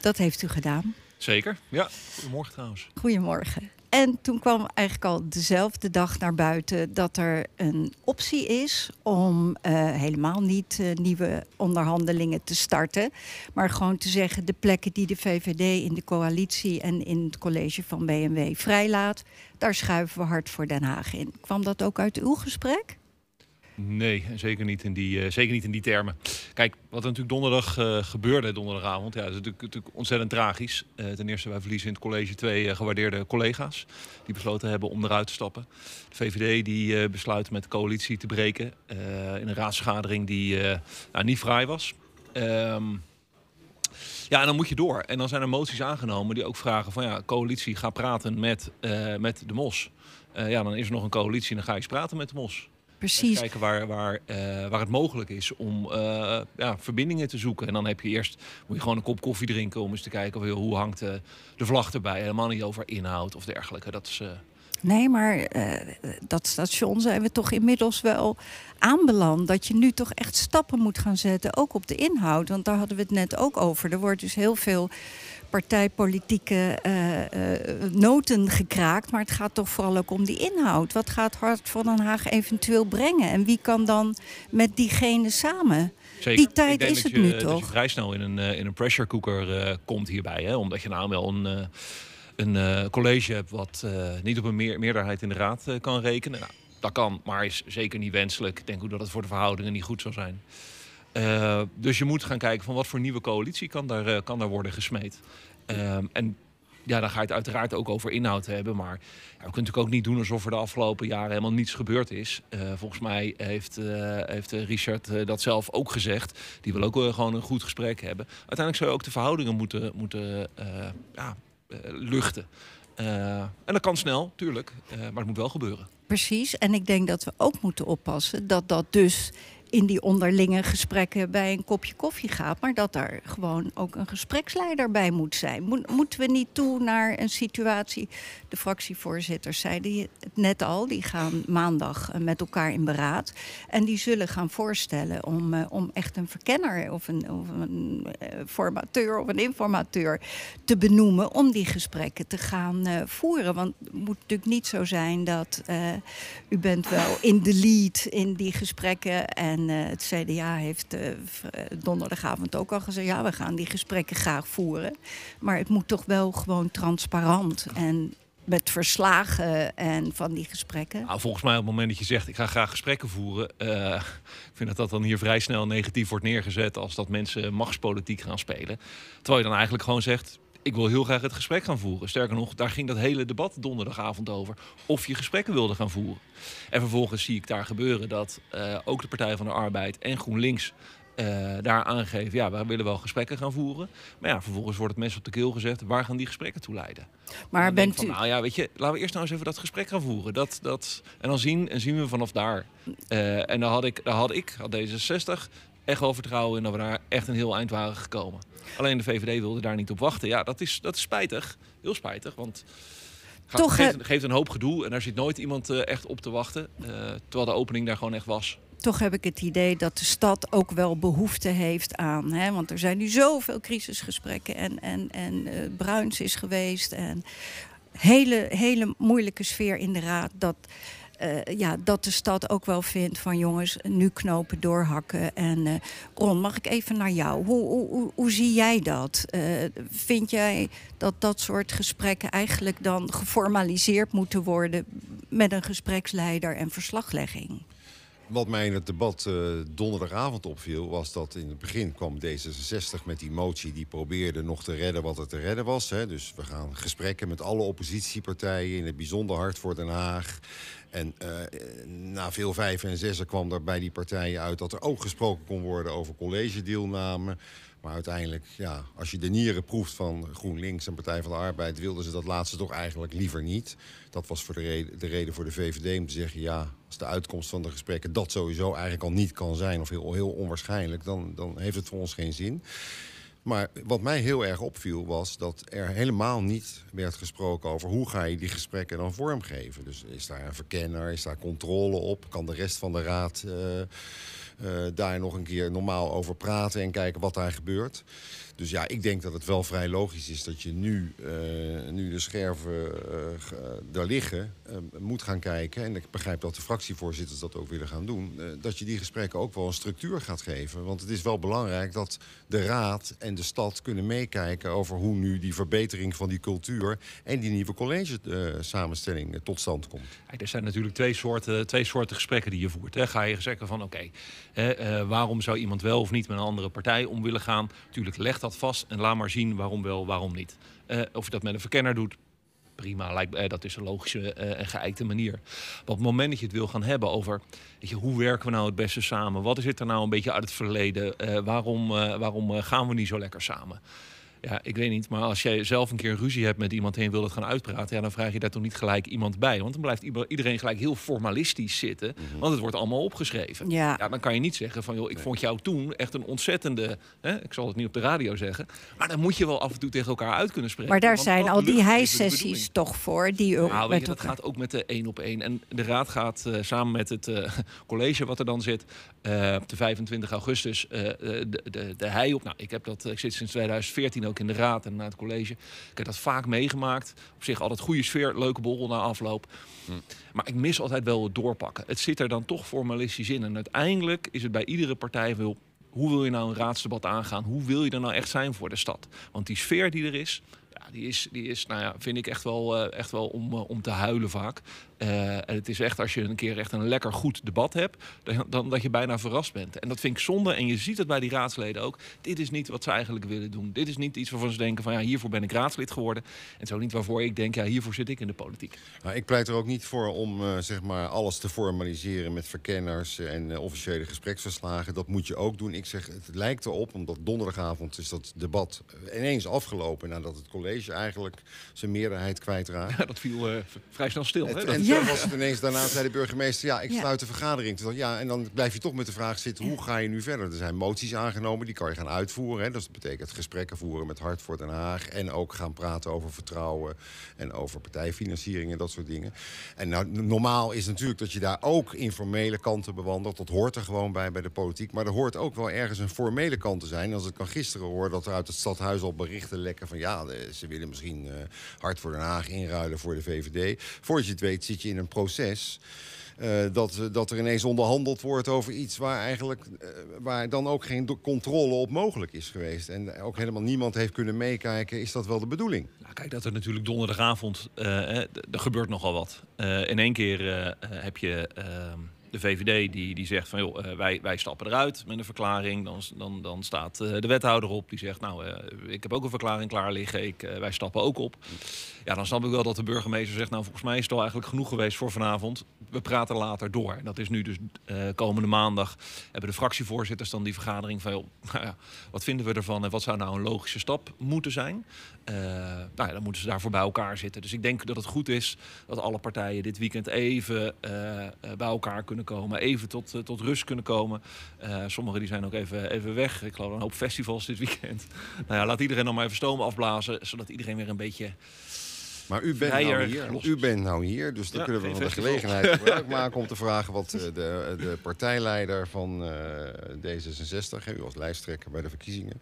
dat heeft u gedaan. Zeker, ja. Goedemorgen trouwens. Goedemorgen. En toen kwam eigenlijk al dezelfde dag naar buiten dat er een optie is om uh, helemaal niet uh, nieuwe onderhandelingen te starten. Maar gewoon te zeggen de plekken die de VVD in de coalitie en in het college van BMW vrijlaat, daar schuiven we hard voor Den Haag in. Kwam dat ook uit uw gesprek? Nee, zeker niet, in die, uh, zeker niet in die termen. Kijk, wat er natuurlijk donderdag uh, gebeurde, donderdagavond, ja, dat is natuurlijk, natuurlijk ontzettend tragisch. Uh, ten eerste, wij verliezen in het college twee gewaardeerde collega's die besloten hebben om eruit te stappen. De VVD die besluit met de coalitie te breken in een raadsvergadering die nou, niet vrij was. Um, ja, en dan moet je door. En dan zijn er moties aangenomen die ook vragen van ja, coalitie, ga praten met, met de MOS. ja, dan is er nog een coalitie en dan ga je eens praten met de MOS. Precies. kijken waar, waar, uh, waar het mogelijk is om uh, ja, verbindingen te zoeken. En dan heb je eerst moet je gewoon een kop koffie drinken om eens te kijken of, hoe hangt de, de vlag erbij. Helemaal niet over inhoud of dergelijke. Dat is. Nee, maar dat station zijn we toch inmiddels wel aanbeland. Dat je nu toch echt stappen moet gaan zetten, ook op de inhoud. Want daar hadden we het net ook over. Er wordt dus heel veel partijpolitieke uh, uh, noten gekraakt. Maar het gaat toch vooral ook om die inhoud. Wat gaat Hart van Den Haag eventueel brengen? En wie kan dan met diegene samen? Zeker. Die tijd is het je, nu toch? Dat je vrij snel in een, in een pressure cooker komt hierbij. Hè? Omdat je nou wel een, een college hebt wat niet op een meer, meerderheid in de raad kan rekenen. Nou, dat kan, maar is zeker niet wenselijk. Ik denk ook dat het voor de verhoudingen niet goed zou zijn. Dus je moet gaan kijken van wat voor nieuwe coalitie kan daar, kan daar worden gesmeed. Uh, en ja, dan ga je het uiteraard ook over inhoud hebben. Maar we kunnen natuurlijk ook niet doen alsof er de afgelopen jaren helemaal niets gebeurd is. Volgens mij heeft, heeft Richard dat zelf ook gezegd. Die wil ook gewoon een goed gesprek hebben. Uiteindelijk zou je ook de verhoudingen moeten, moeten ja, eh, luchten. Eh, en dat kan snel, tuurlijk, eh, maar het moet wel gebeuren. Precies. En ik denk dat we ook moeten oppassen dat dat dus in die onderlinge gesprekken bij een kopje koffie gaat, maar dat daar gewoon ook een gespreksleider bij moet zijn. Moet, moeten we niet toe naar een situatie? De fractievoorzitters zeiden het net al, die gaan maandag eh, met elkaar in beraad. En die zullen gaan voorstellen om, uh, om echt een verkenner of een, of een uh, formateur of een informateur te benoemen om die gesprekken te gaan voeren. Want het moet natuurlijk niet zo zijn dat u bent wel in de lead in die gesprekken en en uh, het CDA heeft uh, donderdagavond ook al gezegd: ja, we gaan die gesprekken graag voeren. Maar het moet toch wel gewoon transparant en met verslagen en van die gesprekken? Nou, volgens mij op het moment dat je zegt ik ga graag gesprekken voeren, uh, ik vind dat dat dan hier vrij snel negatief wordt neergezet als dat mensen machtspolitiek gaan spelen. Terwijl je dan eigenlijk gewoon zegt ik wil heel graag het gesprek gaan voeren. Sterker nog, daar ging dat hele debat donderdagavond over. Of je gesprekken wilde gaan voeren. En vervolgens zie ik daar gebeuren dat uh, ook de Partij van de Arbeid en GroenLinks uh, daar aangeven, ja, we willen wel gesprekken gaan voeren. Maar ja, vervolgens wordt het mes op de keel gezet, waar gaan die gesprekken toe leiden? Maar bent van, u... Nou ja, weet je, laten we eerst nou eens even dat gesprek gaan voeren. Dat, dat, en dan zien, en zien we vanaf daar. Uh, en dan had ik, dan had ik, had D66, echt wel vertrouwen in dat we daar echt een heel eind waren gekomen. Alleen de VVD wilde daar niet op wachten. Ja, dat is, dat is spijtig. Heel spijtig, want... Gaat, Toch, geeft, geeft, een hoop gedoe en daar zit nooit iemand uh, echt op te wachten. Uh, terwijl de opening daar gewoon echt was. Toch heb ik het idee dat de stad ook wel behoefte heeft aan. Hè? Want er zijn nu zoveel crisisgesprekken en, en, en uh, Bruins is geweest. En hele, hele moeilijke sfeer in de raad. Dat, uh, ja, dat de stad ook wel vindt van jongens, nu knopen doorhakken. En uh, Ron, mag ik even naar jou? Hoe, hoe, hoe, zie jij dat? Uh, vind jij dat dat soort gesprekken eigenlijk dan geformaliseerd moeten worden met een gespreksleider en verslaglegging? Wat mij in het debat donderdagavond opviel... was dat in het begin kwam D66 met die motie... die probeerde nog te redden wat er te redden was. Hè. Dus we gaan gesprekken met alle oppositiepartijen... in het bijzonder hart voor Den Haag. En uh, na veel vijf en zessen kwam er bij die partijen uit... dat er ook gesproken kon worden over collegedeelname... Maar uiteindelijk, ja, als je de nieren proeft van GroenLinks en Partij van de Arbeid... wilden ze dat laatste toch eigenlijk liever niet. Dat was voor de, reden, de reden voor de VVD om te zeggen... ja, als de uitkomst van de gesprekken dat sowieso eigenlijk al niet kan zijn... of heel, heel onwaarschijnlijk, dan, dan heeft het voor ons geen zin. Maar wat mij heel erg opviel was dat er helemaal niet werd gesproken over... hoe ga je die gesprekken dan vormgeven. Dus is daar een verkenner, is daar controle op? Kan de rest van de raad... Uh, uh, daar nog een keer normaal over praten en kijken wat daar gebeurt. Dus ja, ik denk dat het wel vrij logisch is dat je nu, uh, nu de scherven daar liggen, moet gaan kijken. En ik begrijp dat de fractievoorzitters dat ook willen gaan doen. dat je die gesprekken ook wel een structuur gaat geven. Want het is wel belangrijk dat de raad en de stad kunnen meekijken over hoe nu die verbetering van die cultuur en die nieuwe college samenstelling tot stand komt. Er zijn natuurlijk twee soorten, twee soorten gesprekken die je voert. Hè. Ga je zeggen van oké, waarom zou iemand wel of niet met een andere partij om willen gaan? Natuurlijk legt dat vast en laat maar zien waarom wel, waarom niet. Of je dat met een verkenner doet, prima. Lijkt, uh, dat is een logische uh, en geëikte manier. Maar op het moment dat je het wil gaan hebben over... Je, hoe werken we nou het beste samen? Wat is er nou een beetje uit het verleden? waarom waarom gaan we niet zo lekker samen? Ja, ik weet niet. Maar als jij zelf een keer ruzie hebt met iemand en je wil het gaan uitpraten, ja, dan vraag je daar toch niet gelijk iemand bij. Want dan blijft iedereen gelijk heel formalistisch zitten. Mm -hmm. Want het wordt allemaal opgeschreven. Ja. ja. dan kan je niet zeggen van joh, ik nee. vond jou toen echt een ontzettende. Hè, ik zal het niet op de radio zeggen. Maar dan moet je wel af en toe tegen elkaar uit kunnen spreken. Maar daar zijn al die hijsessies toch voor. Die ook nou, weet je, dat gaat ook met de één op één. En de raad gaat uh, samen met het uh, college wat er dan zit. Uh, op de 25 augustus de, de, de hei op. Nou, ik heb dat. Ik zit sinds 2014 ook in de raad en naar het college. Ik heb dat vaak meegemaakt. Op zich altijd goede sfeer, leuke borrel na afloop. Hm. Maar ik mis altijd wel het doorpakken. Het zit er dan toch formalistisch in. En uiteindelijk is het bij iedere partij wil. Hoe wil je nou een raadsdebat aangaan? Hoe wil je er nou echt zijn voor de stad? Want die sfeer die er is, ja, die is, die is nou ja, vind ik echt wel, uh, echt wel om, uh, om te huilen vaak. Uh, en het is echt als je een keer echt een lekker goed debat hebt, dan, dan, dat je bijna verrast bent. En dat vind ik zonde. En je ziet het bij die raadsleden ook. Dit is niet wat ze eigenlijk willen doen. Dit is niet iets waarvan ze denken van ja, hiervoor ben ik raadslid geworden. En zo niet waarvoor ik denk, ja, hiervoor zit ik in de politiek. Nou, ik pleit er ook niet voor om uh, zeg maar alles te formaliseren met verkenners en uh, officiële gespreksverslagen. Dat moet je ook doen. Ik zeg, het lijkt erop, omdat donderdagavond is dat debat ineens afgelopen nadat het college eigenlijk zijn meerderheid kwijtraakt. Ja, dat viel eh, vrij snel stil. Hè? Dat- was het ineens, daarna zei de burgemeester, ja, ik sluit de vergadering. Toen ja, en dan blijf je toch met de vraag zitten, hoe ga je nu verder? Er zijn moties aangenomen, die kan je gaan uitvoeren. Hè. Dus dat betekent gesprekken voeren met Hart voor Den Haag. En ook gaan praten over vertrouwen en over partijfinanciering en dat soort dingen. En nou, normaal is natuurlijk dat je daar ook informele kanten bewandelt. Dat hoort er gewoon bij bij de politiek. Maar er hoort ook wel ergens een formele kant te zijn. Als ik kan gisteren hoor dat er uit het stadhuis al berichten lekken van ja, ze willen misschien eh, Hart voor Den Haag inruilen voor de VVD. Voordat je het weet zit je in een proces. eh, dat, dat er ineens onderhandeld wordt over iets waar eigenlijk eh, waar dan ook geen controle op mogelijk is geweest. En ook helemaal niemand heeft kunnen meekijken. Is dat wel de bedoeling? Nou, kijk, dat er natuurlijk donderdagavond, eh, er gebeurt nogal wat. In één keer heb je ehm, de VVD die, die zegt van joh, eh, wij, wij stappen eruit met een verklaring. Dan, dan, dan staat eh, de wethouder op die zegt nou, eh, ik heb ook een verklaring klaar liggen, ik, wij stappen ook op. Ja, dan snap ik wel dat de burgemeester zegt nou, volgens mij is het al eigenlijk genoeg geweest voor vanavond. We praten later door. Dat is nu dus komende maandag hebben de fractievoorzitters dan die vergadering van joh, nou ja, wat vinden we ervan en wat zou nou een logische stap moeten zijn? Eh, nou ja, dan moeten ze daarvoor bij elkaar zitten. Dus ik denk dat het goed is dat alle partijen dit weekend even eh, eh, bij elkaar kunnen komen. Even tot, tot rust kunnen komen. Sommigen die zijn ook even, even weg. Ik geloof een hoop festivals dit weekend. nou ja, laat iedereen dan maar even stoom afblazen. Zodat iedereen weer een beetje... Maar u bent, nou hier, u bent nou hier, dus dan Ja, kunnen we van de gelegenheid gebruik maken om te vragen wat de, de partijleider van eh, D66, hè, u als lijsttrekker bij de verkiezingen.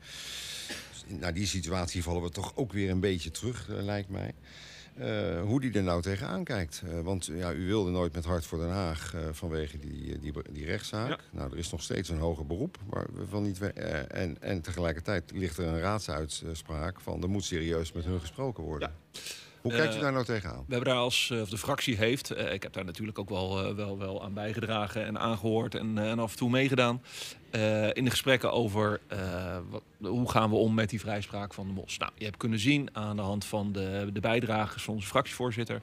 Naar die situatie vallen we toch ook weer een beetje terug, eh, lijkt mij. Eh, hoe die er nou tegenaan kijkt. Eh, want ja, u wilde nooit met Hart voor Den Haag vanwege die, die, die rechtszaak. Ja. Nou, er is nog steeds een hoger beroep. Waar we van niet en, en tegelijkertijd ligt er een raadsuitspraak van... er moet serieus met hun gesproken worden. Hoe kijkt u daar nou tegenaan? We hebben daar als, of de fractie heeft, ik heb daar natuurlijk ook wel, wel, wel aan bijgedragen en aangehoord en, en af en toe meegedaan. in de gesprekken over wat, hoe gaan we om met die vrijspraak van de mos. Nou, je hebt kunnen zien aan de hand van de, de van onze fractievoorzitter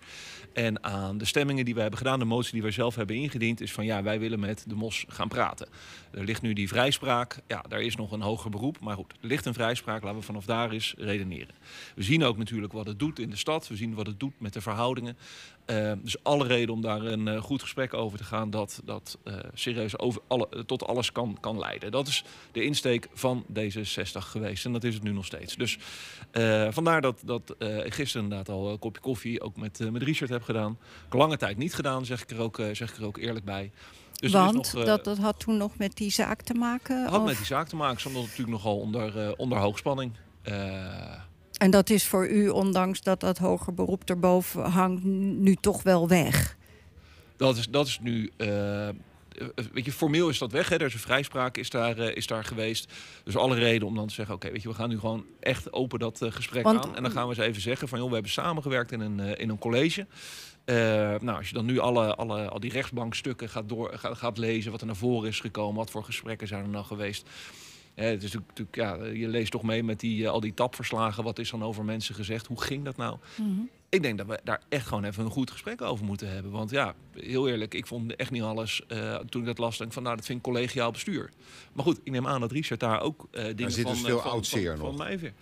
en aan de stemmingen die we hebben gedaan, de motie die wij zelf hebben ingediend, is van ja, wij willen met de mos gaan praten. Er ligt nu die vrijspraak, ja, daar is nog een hoger beroep, maar goed, er ligt een vrijspraak, laten we vanaf daar eens redeneren. We zien ook natuurlijk wat het doet in de stad, we zien wat het doet met de verhoudingen. Eh, dus alle reden om daar een eh, goed gesprek over te gaan, dat dat eh, serieus over alle, tot alles kan, kan leiden. Dat is de insteek van D66 geweest en dat is het nu nog steeds. Dus eh, vandaar dat, dat eh, ik gisteren inderdaad al een kopje koffie ook met, eh, met Richard heb gedaan. Ik lange tijd niet gedaan, zeg ik er ook, zeg ik er ook eerlijk bij. Dus is Want nog, dat, dat had toen nog met die zaak te maken? had of- met die zaak te maken, stond natuurlijk nogal onder, onder hoogspanning. En dat is voor u, ondanks dat dat hoger beroep erboven hangt, nu toch wel weg? Dat is, dat is nu. Weet je, formeel is dat weg. Hè? Er is een vrijspraak is daar, eh, is daar geweest. Dus alle reden om dan te zeggen: oké, weet je, we gaan nu gewoon echt open dat eh, gesprek Want- aan. En dan gaan we eens even zeggen: van joh, we hebben samengewerkt in een, eh, in een college. Eh, nou, als je dan nu alle, alle, al die rechtsbankstukken gaat, door, gaat, gaat lezen, wat er naar voren is gekomen, wat voor gesprekken zijn er nou geweest. Eh, het is natuurlijk, ja, je leest toch mee met die, eh, al die tapverslagen. Wat is dan over mensen gezegd? Hoe ging dat nou? Ik denk dat we daar echt gewoon even een goed gesprek over moeten hebben. Want ja, heel eerlijk, ik vond echt niet alles eh, toen ik dat las. Denk ik van, nou, dat vind ik collegiaal bestuur. Maar goed, ik neem aan dat Richard daar ook eh dingen zit van, dus eh, veel van, van nog. mij weer.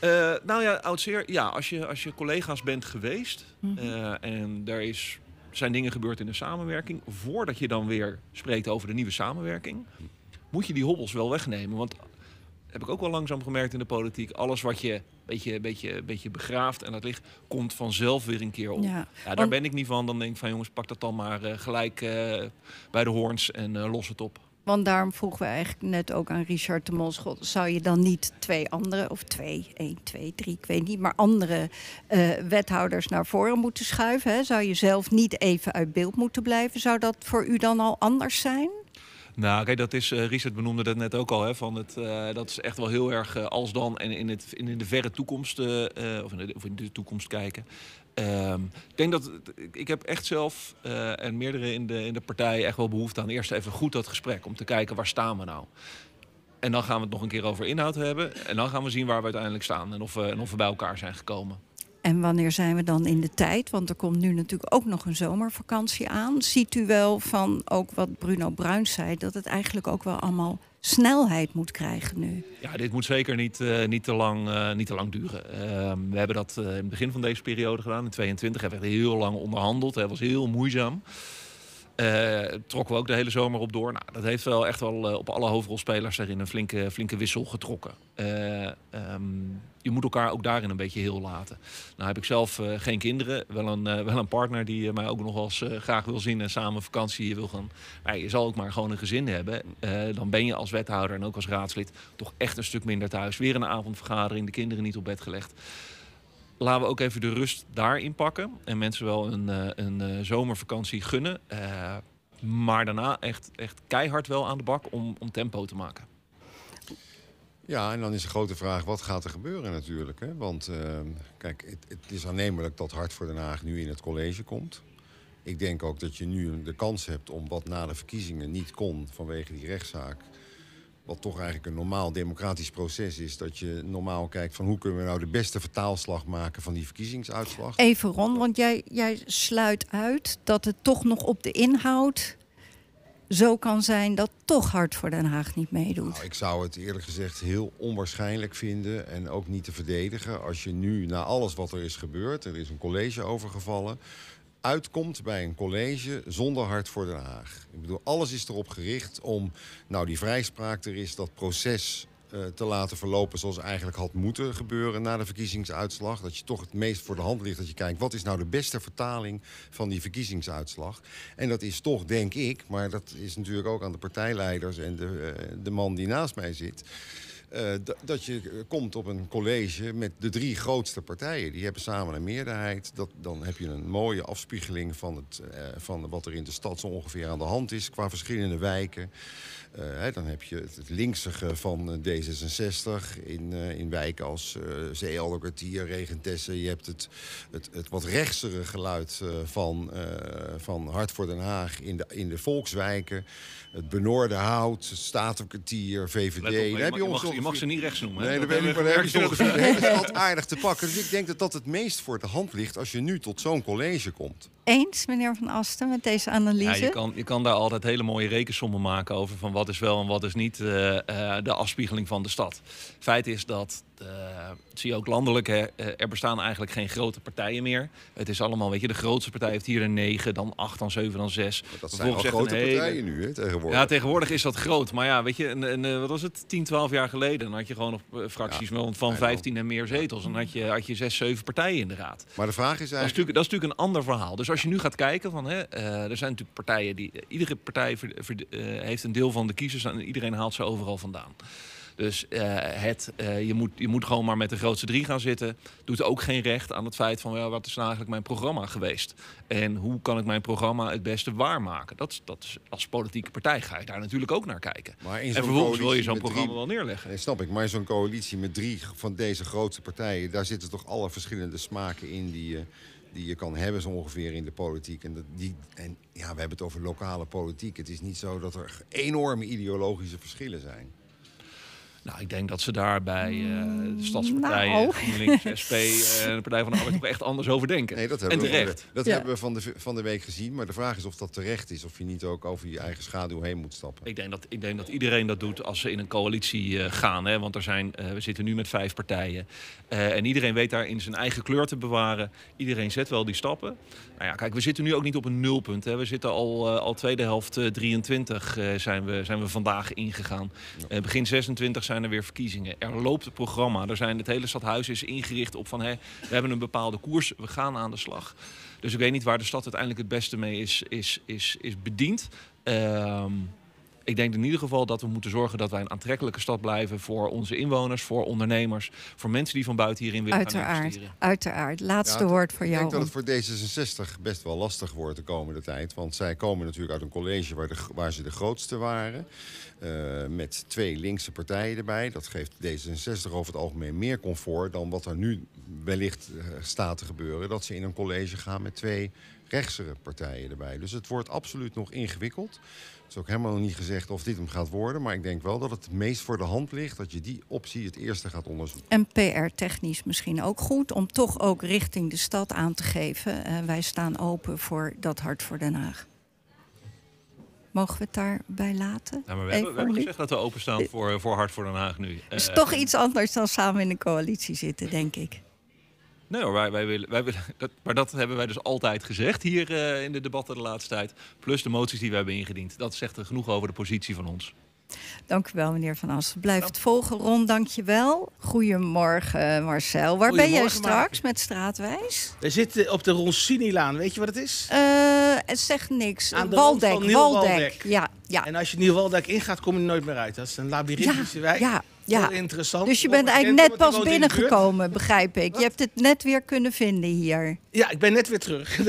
Eh, nou ja, oud-zeer, ja, als je, als je collega's bent geweest eh, en er is, zijn dingen gebeurd in de samenwerking, voordat je dan weer spreekt over de nieuwe samenwerking, moet je die hobbels wel wegnemen. Want heb ik ook wel langzaam gemerkt in de politiek. Alles wat je een beetje, beetje, beetje begraaft en dat ligt, komt vanzelf weer een keer op. Ja, Ja, daar want- ben ik niet van. Dan denk ik van jongens, pak dat dan maar eh, gelijk eh, bij de hoorns en eh, los het op. Want daarom vroegen we eigenlijk net ook aan Richard de Mos... God, zou je dan niet twee andere, of twee, één, twee, drie, ik weet niet... maar andere wethouders naar voren moeten schuiven? Hè? Zou je zelf niet even uit beeld moeten blijven? Zou dat voor u dan al anders zijn? Nou, kijk, dat is, eh Richard benoemde dat net ook al, hè, van het, eh, dat is echt wel heel erg eh, als dan en in, het, in, in de verre toekomst, of, in de, of in de toekomst kijken. Ehm, ik denk dat, ik- heb echt zelf en meerdere in de, in de partij echt wel behoefte aan eerst even goed dat gesprek, om te kijken waar staan we nou. En dan gaan we het nog een keer over inhoud hebben. En dan gaan we zien waar we uiteindelijk staan en of en of we bij elkaar zijn gekomen. En wanneer zijn we dan in de tijd? Want er komt nu natuurlijk ook nog een zomervakantie aan. Ziet u wel van ook wat Bruno Bruins zei, dat het eigenlijk ook wel allemaal snelheid moet krijgen nu. Ja, dit moet zeker niet, uh, niet, te, lang, uh, niet te lang duren. Uh, we hebben dat in het begin van deze periode gedaan. In 22 hebben we heel lang onderhandeld. Het was heel moeizaam. Trokken we ook de hele zomer op door. Nou, dat heeft wel echt wel op alle hoofdrolspelers erin een flinke, flinke wissel getrokken. Uh, je moet elkaar ook daarin een beetje heel laten. Nou heb ik zelf geen kinderen, wel een, wel een partner die mij ook nog wel eens graag wil zien en samen vakantie wil gaan. Maar je zal ook maar gewoon een gezin hebben. dan ben je als wethouder en ook als raadslid toch echt een stuk minder thuis. Weer een avondvergadering, de kinderen niet op bed gelegd laten we ook even de rust daarin pakken. En mensen wel een, een zomervakantie gunnen. Maar daarna echt, echt keihard wel aan de bak om, om tempo te maken. Ja, en dan is de grote vraag, wat gaat er gebeuren natuurlijk? Hè? Want ehm, kijk, het, het, is aannemelijk dat Hart voor Den Haag nu in het college komt. Ik denk ook dat je nu de kans hebt om wat na de verkiezingen niet kon vanwege die rechtszaak wat toch eigenlijk een normaal democratisch proces is... dat je normaal kijkt van hoe kunnen we nou de beste vertaalslag maken van die verkiezingsuitslag. Even Ron, want jij, jij sluit uit dat het toch nog op de inhoud zo kan zijn dat toch Hart voor Den Haag niet meedoet. Nou, ik zou het eerlijk gezegd heel onwaarschijnlijk vinden en ook niet te verdedigen... als je nu, na alles wat er is gebeurd, er is een college overgevallen uitkomt bij een college zonder hart voor Den Haag. Ik bedoel, alles is erop gericht om, nou die vrijspraak er is, dat proces te laten verlopen zoals eigenlijk had moeten gebeuren na de verkiezingsuitslag. Dat je toch het meest voor de hand ligt dat je kijkt wat is nou de beste vertaling van die verkiezingsuitslag. En dat is toch, denk ik, maar dat is natuurlijk ook aan de partijleiders en de, uh, de man die naast mij zit. Uh, dat je komt op een college met de drie grootste partijen. Die hebben samen een meerderheid. Dat, dan heb je een mooie afspiegeling van, het, van wat er in de stad zo ongeveer aan de hand is... qua verschillende wijken. Uh, hè, dan heb je het linksige van D66 in, in wijken als uh, Kwartier, Regentesse. Je hebt het, het, het wat rechtsere geluid van, van Hart voor Den Haag in de, in de volkswijken. Het Benoorde Hout, het Statenkwartier, VVD. Op, je, mag, je, mag, je, mag, ze niet rechts noemen. Nee, dat weet ik, maar daar heb je ongeveer de hele stad aardig te pakken. Dus ik denk dat dat het meest voor de hand ligt als je nu tot zo'n college komt. Eens, meneer Van Asten, met deze analyse? Ja, je, kan, je kan daar altijd hele mooie rekensommen maken over van wat is wel en wat is niet uh, uh, de afspiegeling van de stad. Feit is dat uh, zie je ook landelijk, hè, er bestaan eigenlijk geen grote partijen meer. Het is allemaal, weet je, de grootste partij heeft hier een 9, dan 8, dan 7, dan 6. Maar dat zijn al grote hele... partijen nu, hè, tegenwoordig. Ja, tegenwoordig is dat groot. Maar ja, weet je, een, een, wat was het, 10, 12 jaar geleden, dan had je gewoon nog fracties ja, van 15 en meer zetels. Dan had je, had je 6, 7 partijen in de raad. Maar de vraag is eigenlijk... Dat is natuurlijk, dat is natuurlijk een ander verhaal. Dus als je nu gaat kijken, van, hè, uh, er zijn natuurlijk partijen die... Iedere partij ver, ver, heeft een deel van de kiezers en iedereen haalt ze overal vandaan. Dus uh, het, uh, je, moet, je moet gewoon maar met de grootste drie gaan zitten. Doet ook geen recht aan het feit van well, wat is nou eigenlijk mijn programma geweest? En hoe kan ik mijn programma het beste waarmaken? Dat, dat is, als politieke partij ga je daar natuurlijk ook naar kijken. Maar en vervolgens wil je zo'n programma drie, wel neerleggen. Nee, snap ik, maar zo'n coalitie met drie van deze grootste partijen... daar zitten toch alle verschillende smaken in die je... Uh, die je kan hebben zo ongeveer in de politiek. En, dat, die, en ja, we hebben het over lokale politiek. Het is niet zo dat er enorme ideologische verschillen zijn. Nou, ik denk dat ze daar bij uh, de stadspartijen, nou. GroenLinks, SP en uh, de Partij van de Arbeid toch echt anders over denken. Nee, dat hebben en terecht. We, dat ja. hebben we van de, van de week gezien. Maar de vraag is of dat terecht is. Of je niet ook over je eigen schaduw heen moet stappen. Ik denk dat, ik denk dat iedereen dat doet als ze in een coalitie uh, gaan. Hè? Want er zijn, we zitten nu met vijf partijen. en iedereen weet daar in zijn eigen kleur te bewaren. Iedereen zet wel die stappen. Nou ja, kijk, we zitten nu ook niet op een nulpunt. Hè. We zitten al, al tweede helft 23 zijn, we, zijn we vandaag ingegaan. Begin 26 zijn zijn er weer verkiezingen. Er loopt het programma. Er zijn, het hele stadhuis is ingericht op van hé, we hebben een bepaalde koers, we gaan aan de slag. Dus ik weet niet waar de stad uiteindelijk het beste mee is, is, is, is bediend. Um, ik denk in ieder geval dat we moeten zorgen dat wij een aantrekkelijke stad blijven voor onze inwoners, voor ondernemers, voor mensen die van buiten hierin willen uiteraard, gaan investeren. Uiteraard, laatste ja, woord voor ik jou. Ik denk dat het voor D66 best wel lastig wordt de komende tijd. Want zij komen natuurlijk uit een college waar, de, waar ze de grootste waren. Uh, met twee linkse partijen erbij. Dat geeft D66 over het algemeen meer comfort dan wat er nu wellicht uh, staat te gebeuren. Dat ze in een college gaan met twee rechtsere partijen erbij. Dus het wordt absoluut nog ingewikkeld. Het is ook helemaal niet gezegd of dit hem gaat worden. Maar ik denk wel dat het het meest voor de hand ligt dat je die optie het eerste gaat onderzoeken. En PR-technisch misschien ook goed om toch ook richting de stad aan te geven. Uh, wij staan open voor dat Hart voor Den Haag. Mogen we het daarbij laten? Nou, maar we, hebben, we hebben nu. gezegd dat we openstaan voor, voor Hart voor Den Haag nu. Het is Eh, toch iets anders dan samen in een coalitie zitten, denk ik. Nee hoor, wij, wij willen, wij willen, dat, maar dat hebben wij dus altijd gezegd hier eh, in de debatten de laatste tijd. Plus de moties die we hebben ingediend. Dat zegt er genoeg over de positie van ons. Dank u wel, meneer Van Assen. Blijf het volgen. Ron, dank je wel. Goedemorgen, Marcel. Waar ben jij straks Mark. met Straatwijs? We zitten op de Ronsinilaan. Weet je wat het is? Eh, het zegt niks. Aan de Waldek, Nieuw-Waldek. Ja, ja. En als je Nieuw-Waldijk ingaat, kom je er nooit meer uit. Dat is een labyrinthische wijk. ja, ja. Interessant. Dus je bent eigenlijk net pas binnengekomen, begrijp ik. Je hebt het net weer kunnen vinden hier. Ja, ik ben net weer terug.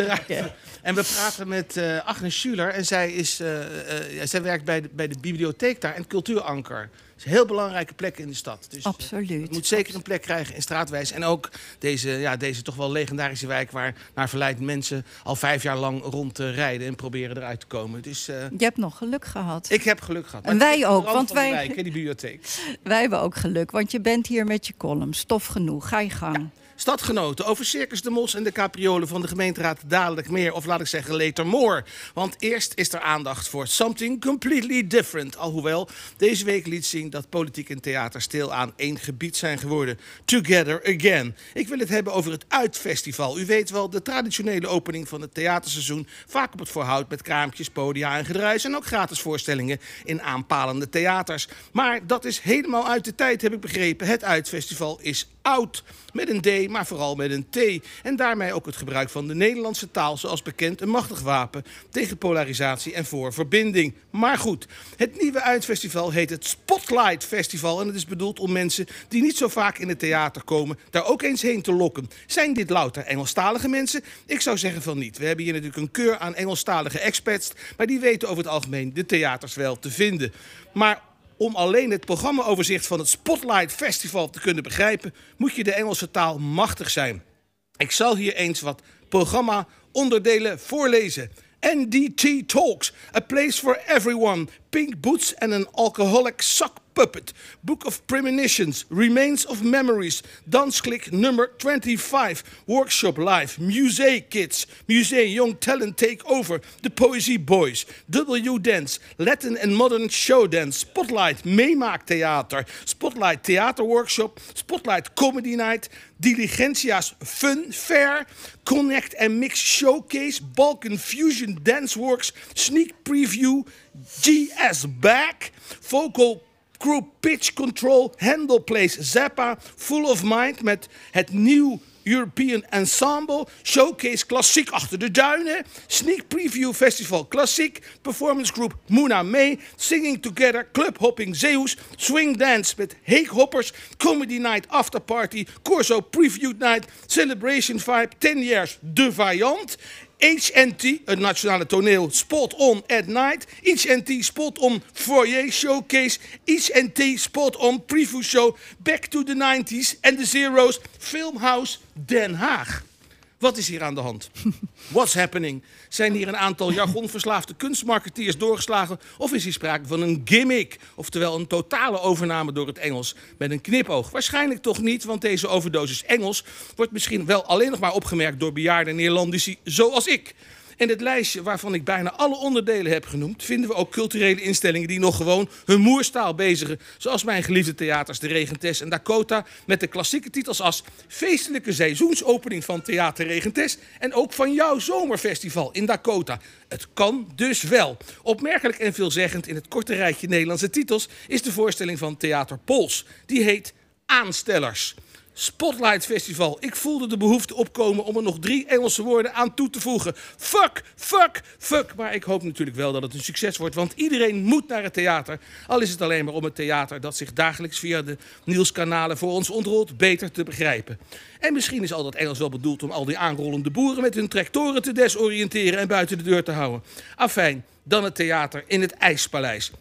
En we praten met eh Agnes Schuler. En zij, is, eh, eh, ja, zij werkt bij de, bij de bibliotheek daar en cultuuranker. Het is een heel belangrijke plek in de stad. Dus, Absoluut. Het moet zeker een plek krijgen in Straatwijs. En ook deze, ja, deze toch wel legendarische wijk... waar naar verleid mensen al vijf jaar lang rond eh, rijden... en proberen eruit te komen. Dus Je hebt nog geluk gehad. ik heb geluk gehad. En wij ook, want wij- wijk, hè, die bibliotheek. Wij hebben ook geluk, want je bent hier met je column. Stof genoeg, ga je gang. Stadgenoten over Circus de Mos en de capriolen van de gemeenteraad dadelijk meer. Of laat ik zeggen later more. Want eerst is er aandacht voor something completely different. Alhoewel deze week liet zien dat politiek en theater stil aan één gebied zijn geworden. Together again. Ik wil het hebben over het Uitfestival. U weet wel, de traditionele opening van het theaterseizoen. Vaak op het voorhout met kraampjes, podia en gedruis. En ook gratis voorstellingen in aanpalende theaters. Maar dat is helemaal uit de tijd, heb ik begrepen. Het Uitfestival is oud. Met een D, maar vooral met een T. En daarmee ook het gebruik van de Nederlandse taal, zoals bekend, een machtig wapen tegen polarisatie en voor verbinding. Maar goed, het nieuwe Uitfestival heet het Spotlight Festival. En het is bedoeld om mensen die niet zo vaak in het theater komen, daar ook eens heen te lokken. Zijn dit louter Engelstalige mensen? Ik zou zeggen van niet. We hebben hier natuurlijk een keur aan Engelstalige expats, maar die weten over het algemeen de theaters wel te vinden. Maar om alleen het programmaoverzicht van het Spotlight Festival te kunnen begrijpen, moet je de Engelse taal machtig zijn. Ik zal hier eens wat programma-onderdelen voorlezen. NDT Talks, A Place for Everyone, Pink Boots and an Alcoholic Sock Puppet, Book of Premonitions, Remains of Memories, Dansklik number 25, Workshop Live, Musee Kids, Musee Young Talent Take Over, The Poesy Boys, W Dance, Latin and Modern Show Dance, Spotlight Meemaaktheater, Spotlight Theater Workshop, Spotlight Comedy Night, Diligentia's Fun Fair, Connect and Mix Showcase, Balkan Fusion Dance Works, Sneak Preview, GS Back, Vocal Group Pitch Control, Handle Plays Zappa, Full of Mind met het nieuw European Ensemble, Showcase Klassiek achter de duinen, Sneak Preview Festival Klassiek, Performance Group Moona May, Singing Together, Club Hopping Zeus, Swing Dance met Heekhoppers, Comedy Night After Party, Corso Preview Night, Celebration Vibe, 10 Years De Variant, HNT, het nationale toneel, Spot On at Night. HNT Spot On Foyer Showcase. HNT Spot On Preview Show Back to the 90s en de Zero's Filmhouse Den Haag. Wat is hier aan de hand? What's happening? Zijn hier een aantal jargonverslaafde kunstmarketeers doorgeslagen? Of is hier sprake van een gimmick? Oftewel een totale overname door het Engels met een knipoog? Waarschijnlijk toch niet, want deze overdosis Engels wordt misschien wel alleen nog maar opgemerkt door bejaarde Nederlandici zoals ik. In het lijstje waarvan ik bijna alle onderdelen heb genoemd, vinden we ook culturele instellingen die nog gewoon hun moerstaal bezigen. Zoals mijn geliefde theaters De Regentes en Dakota. Met de klassieke titels als Feestelijke seizoensopening van Theater Regentes. En ook van jouw zomerfestival in Dakota. Het kan dus wel. Opmerkelijk en veelzeggend in het korte rijtje Nederlandse titels is de voorstelling van Theater Pols. Die heet Aanstellers. Spotlight Festival. Ik voelde de behoefte opkomen om er nog drie Engelse woorden aan toe te voegen. Fuck, fuck, fuck. Maar ik hoop natuurlijk wel dat het een succes wordt, want iedereen moet naar het theater. Al is het alleen maar om het theater dat zich dagelijks via de nieuwskanalen voor ons ontrolt beter te begrijpen. En misschien is al dat Engels wel bedoeld om al die aanrollende boeren met hun tractoren te desoriënteren en buiten de deur te houden. Afijn, dan het theater in het IJspaleis.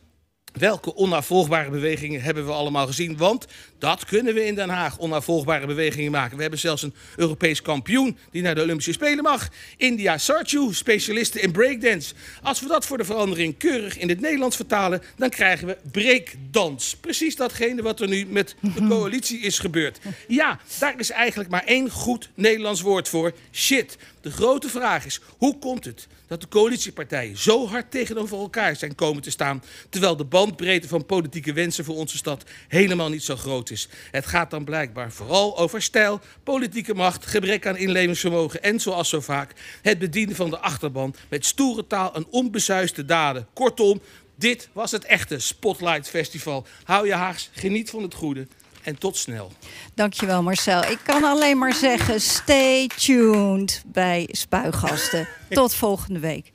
Welke onafvolgbare bewegingen hebben we allemaal gezien? Want Dat kunnen we in Den Haag onafvolgbare bewegingen maken. We hebben zelfs een Europees kampioen die naar de Olympische Spelen mag. India Sarchu, specialisten in breakdance. Als we dat voor de verandering keurig in het Nederlands vertalen, dan krijgen we breakdans. Precies datgene wat er nu met de coalitie is gebeurd. Ja, daar is eigenlijk maar één goed Nederlands woord voor: shit. De grote vraag is: hoe komt het dat de coalitiepartijen zo hard tegenover elkaar zijn komen te staan, terwijl de bandbreedte van politieke wensen voor onze stad helemaal niet zo groot is? Het gaat dan blijkbaar vooral over stijl, politieke macht, gebrek aan inlevingsvermogen en zoals zo vaak het bedienen van de achterban met stoere taal en onbezuiste daden. Kortom, dit was het echte Spotlight Festival. Hou je haags, geniet van het goede en tot snel. Dankjewel Marcel. Ik kan alleen maar zeggen, stay tuned bij Spuigasten. Tot volgende week.